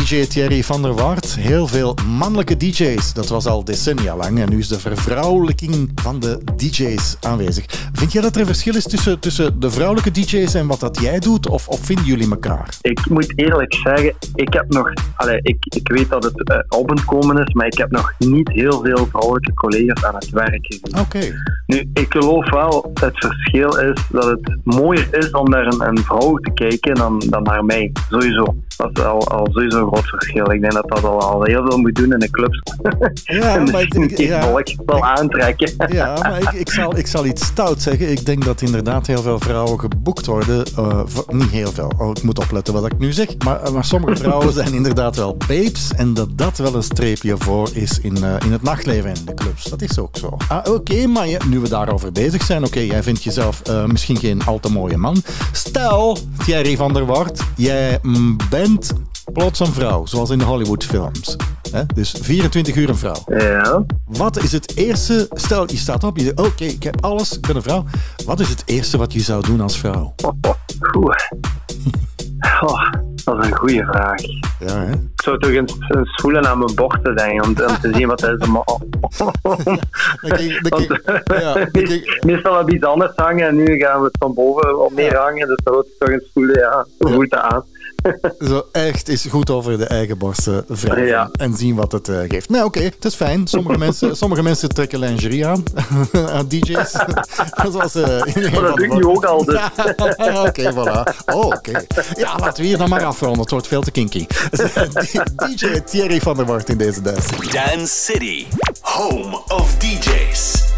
DJ Thierry van der Wart. Heel veel mannelijke DJ's. Dat was al decennia lang. En nu is de vervrouwelijking van de DJ's aanwezig. Vind jij dat er een verschil is tussen, tussen de vrouwelijke DJ's en wat dat jij doet? Of, of vinden jullie elkaar? Ik moet eerlijk zeggen, ik heb nog... Allee, ik, ik weet dat het op het komen is, maar ik heb nog niet heel veel vrouwelijke collega's aan het werk gezien. Oké. Nu, ik geloof wel, het verschil is dat het mooier is om naar een, een vrouw te kijken dan, dan naar mij. Sowieso. Dat is al, al sowieso een groot verschil. Ik denk dat dat al, al heel veel moet doen in de clubs. Ja, en maar ik- ja. wel aantrekken. Ja, maar ik, ik, zal, ik zal iets stout zeggen. Ik denk dat inderdaad heel veel vrouwen geboekt worden. eh, voor- niet heel veel. Oh, ik moet opletten wat ik nu zeg. Maar, eh, maar sommige vrouwen zijn inderdaad wel babes. En dat dat wel een streepje voor is in, eh, in het nachtleven en in de clubs. Dat is ook zo. Ah, Oké, maar je- nu we daarover bezig zijn. Oké, jij vindt jezelf misschien geen al te mooie man. Stel, Thierry van der Wart, jij mm, bent plots een vrouw. Zoals in de Hollywoodfilms. Dus 24 uur een vrouw. Ja. Wat is het eerste, stel je staat op, je zegt oké, ik heb alles, ik ben een vrouw. Wat is het eerste wat je zou doen als vrouw? Oeh. Oh, dat is een goede vraag. Ja, hè? Ik zou toch eens, eens voelen aan mijn denk ik, om, om te zien wat dat is. Meestal heb iets anders hangen en nu gaan we het van boven op meer hangen. Dus dat ik toch eens voelen, ja. Hoe voelt dat aan? Zo echt is goed over de eigen borsten wrijven Ja. en zien wat het eh, geeft. Nou, oké, het is fijn. Sommige mensen, sommige mensen trekken lingerie aan, aan DJ's. Zoals, eh, iedereen Maar dat doe nu ook al, dus. Ja, oké, voilà. Oh, oké. Ja, laten we hier dan maar afronden. Het wordt veel te kinky. DJ Thierry van der Wart in deze dance. Dance City, home of DJs.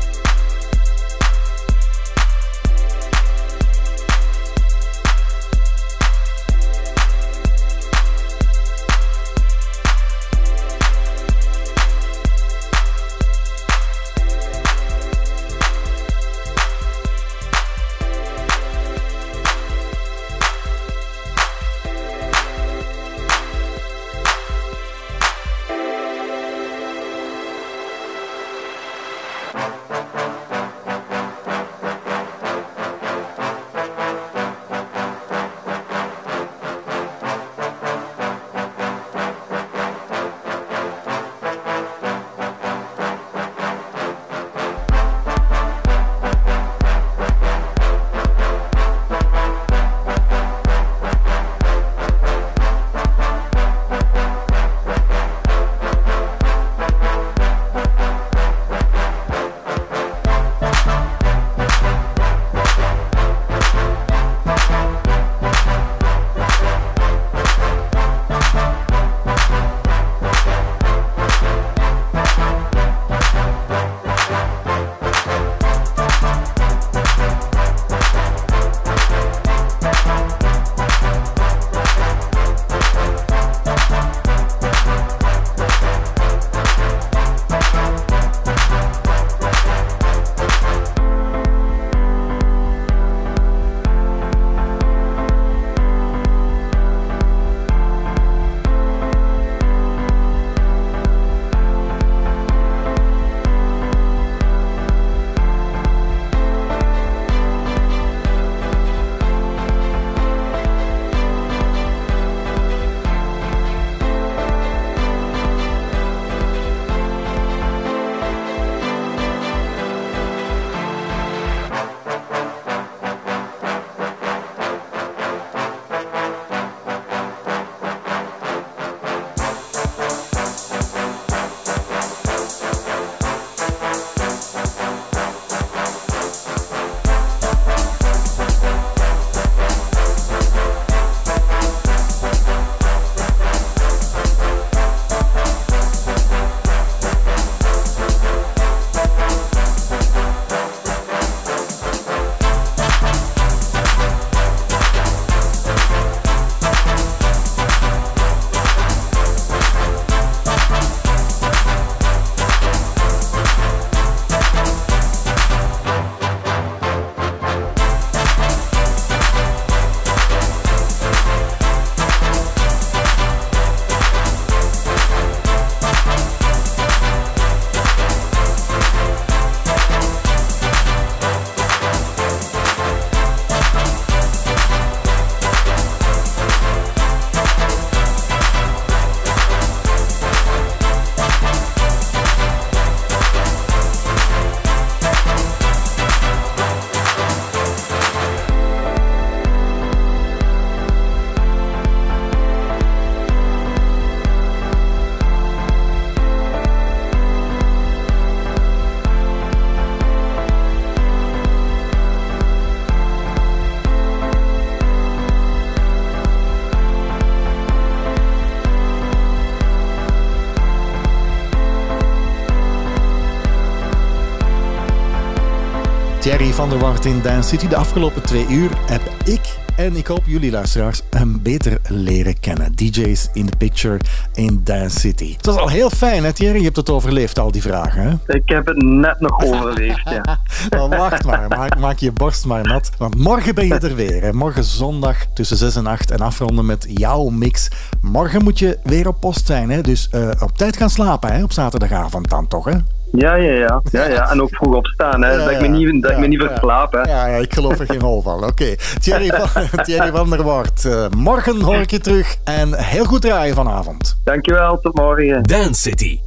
Van der Wart in Dance City. De afgelopen twee uur heb ik en ik hoop jullie luisteraars hem beter leren kennen. DJ's in the picture in Dance City. Het was al heel fijn, hè Thierry? Je hebt het overleefd, al die vragen, hè? Ik heb het net nog overleefd, ja. Nou, wacht maar, maak, maak je borst maar nat. Want morgen ben je er weer. Hè. Morgen zondag tussen 6 en 8 en afronden met jouw mix. Morgen moet je weer op post zijn, hè? dus eh, op tijd gaan slapen hè? op zaterdagavond dan toch, hè? Ja, ja, ja. ja, ja. En ook vroeg opstaan, hè. Ja, dat ik me niet, dat ik me niet Ja, verslaap, hè. Ja, ja, ik geloof er geen hol van. Oké, Thierry, van, Thierry van der Wart. eh, morgen hoor ik je terug en heel goed draaien vanavond. Dankjewel, tot morgen. Dance City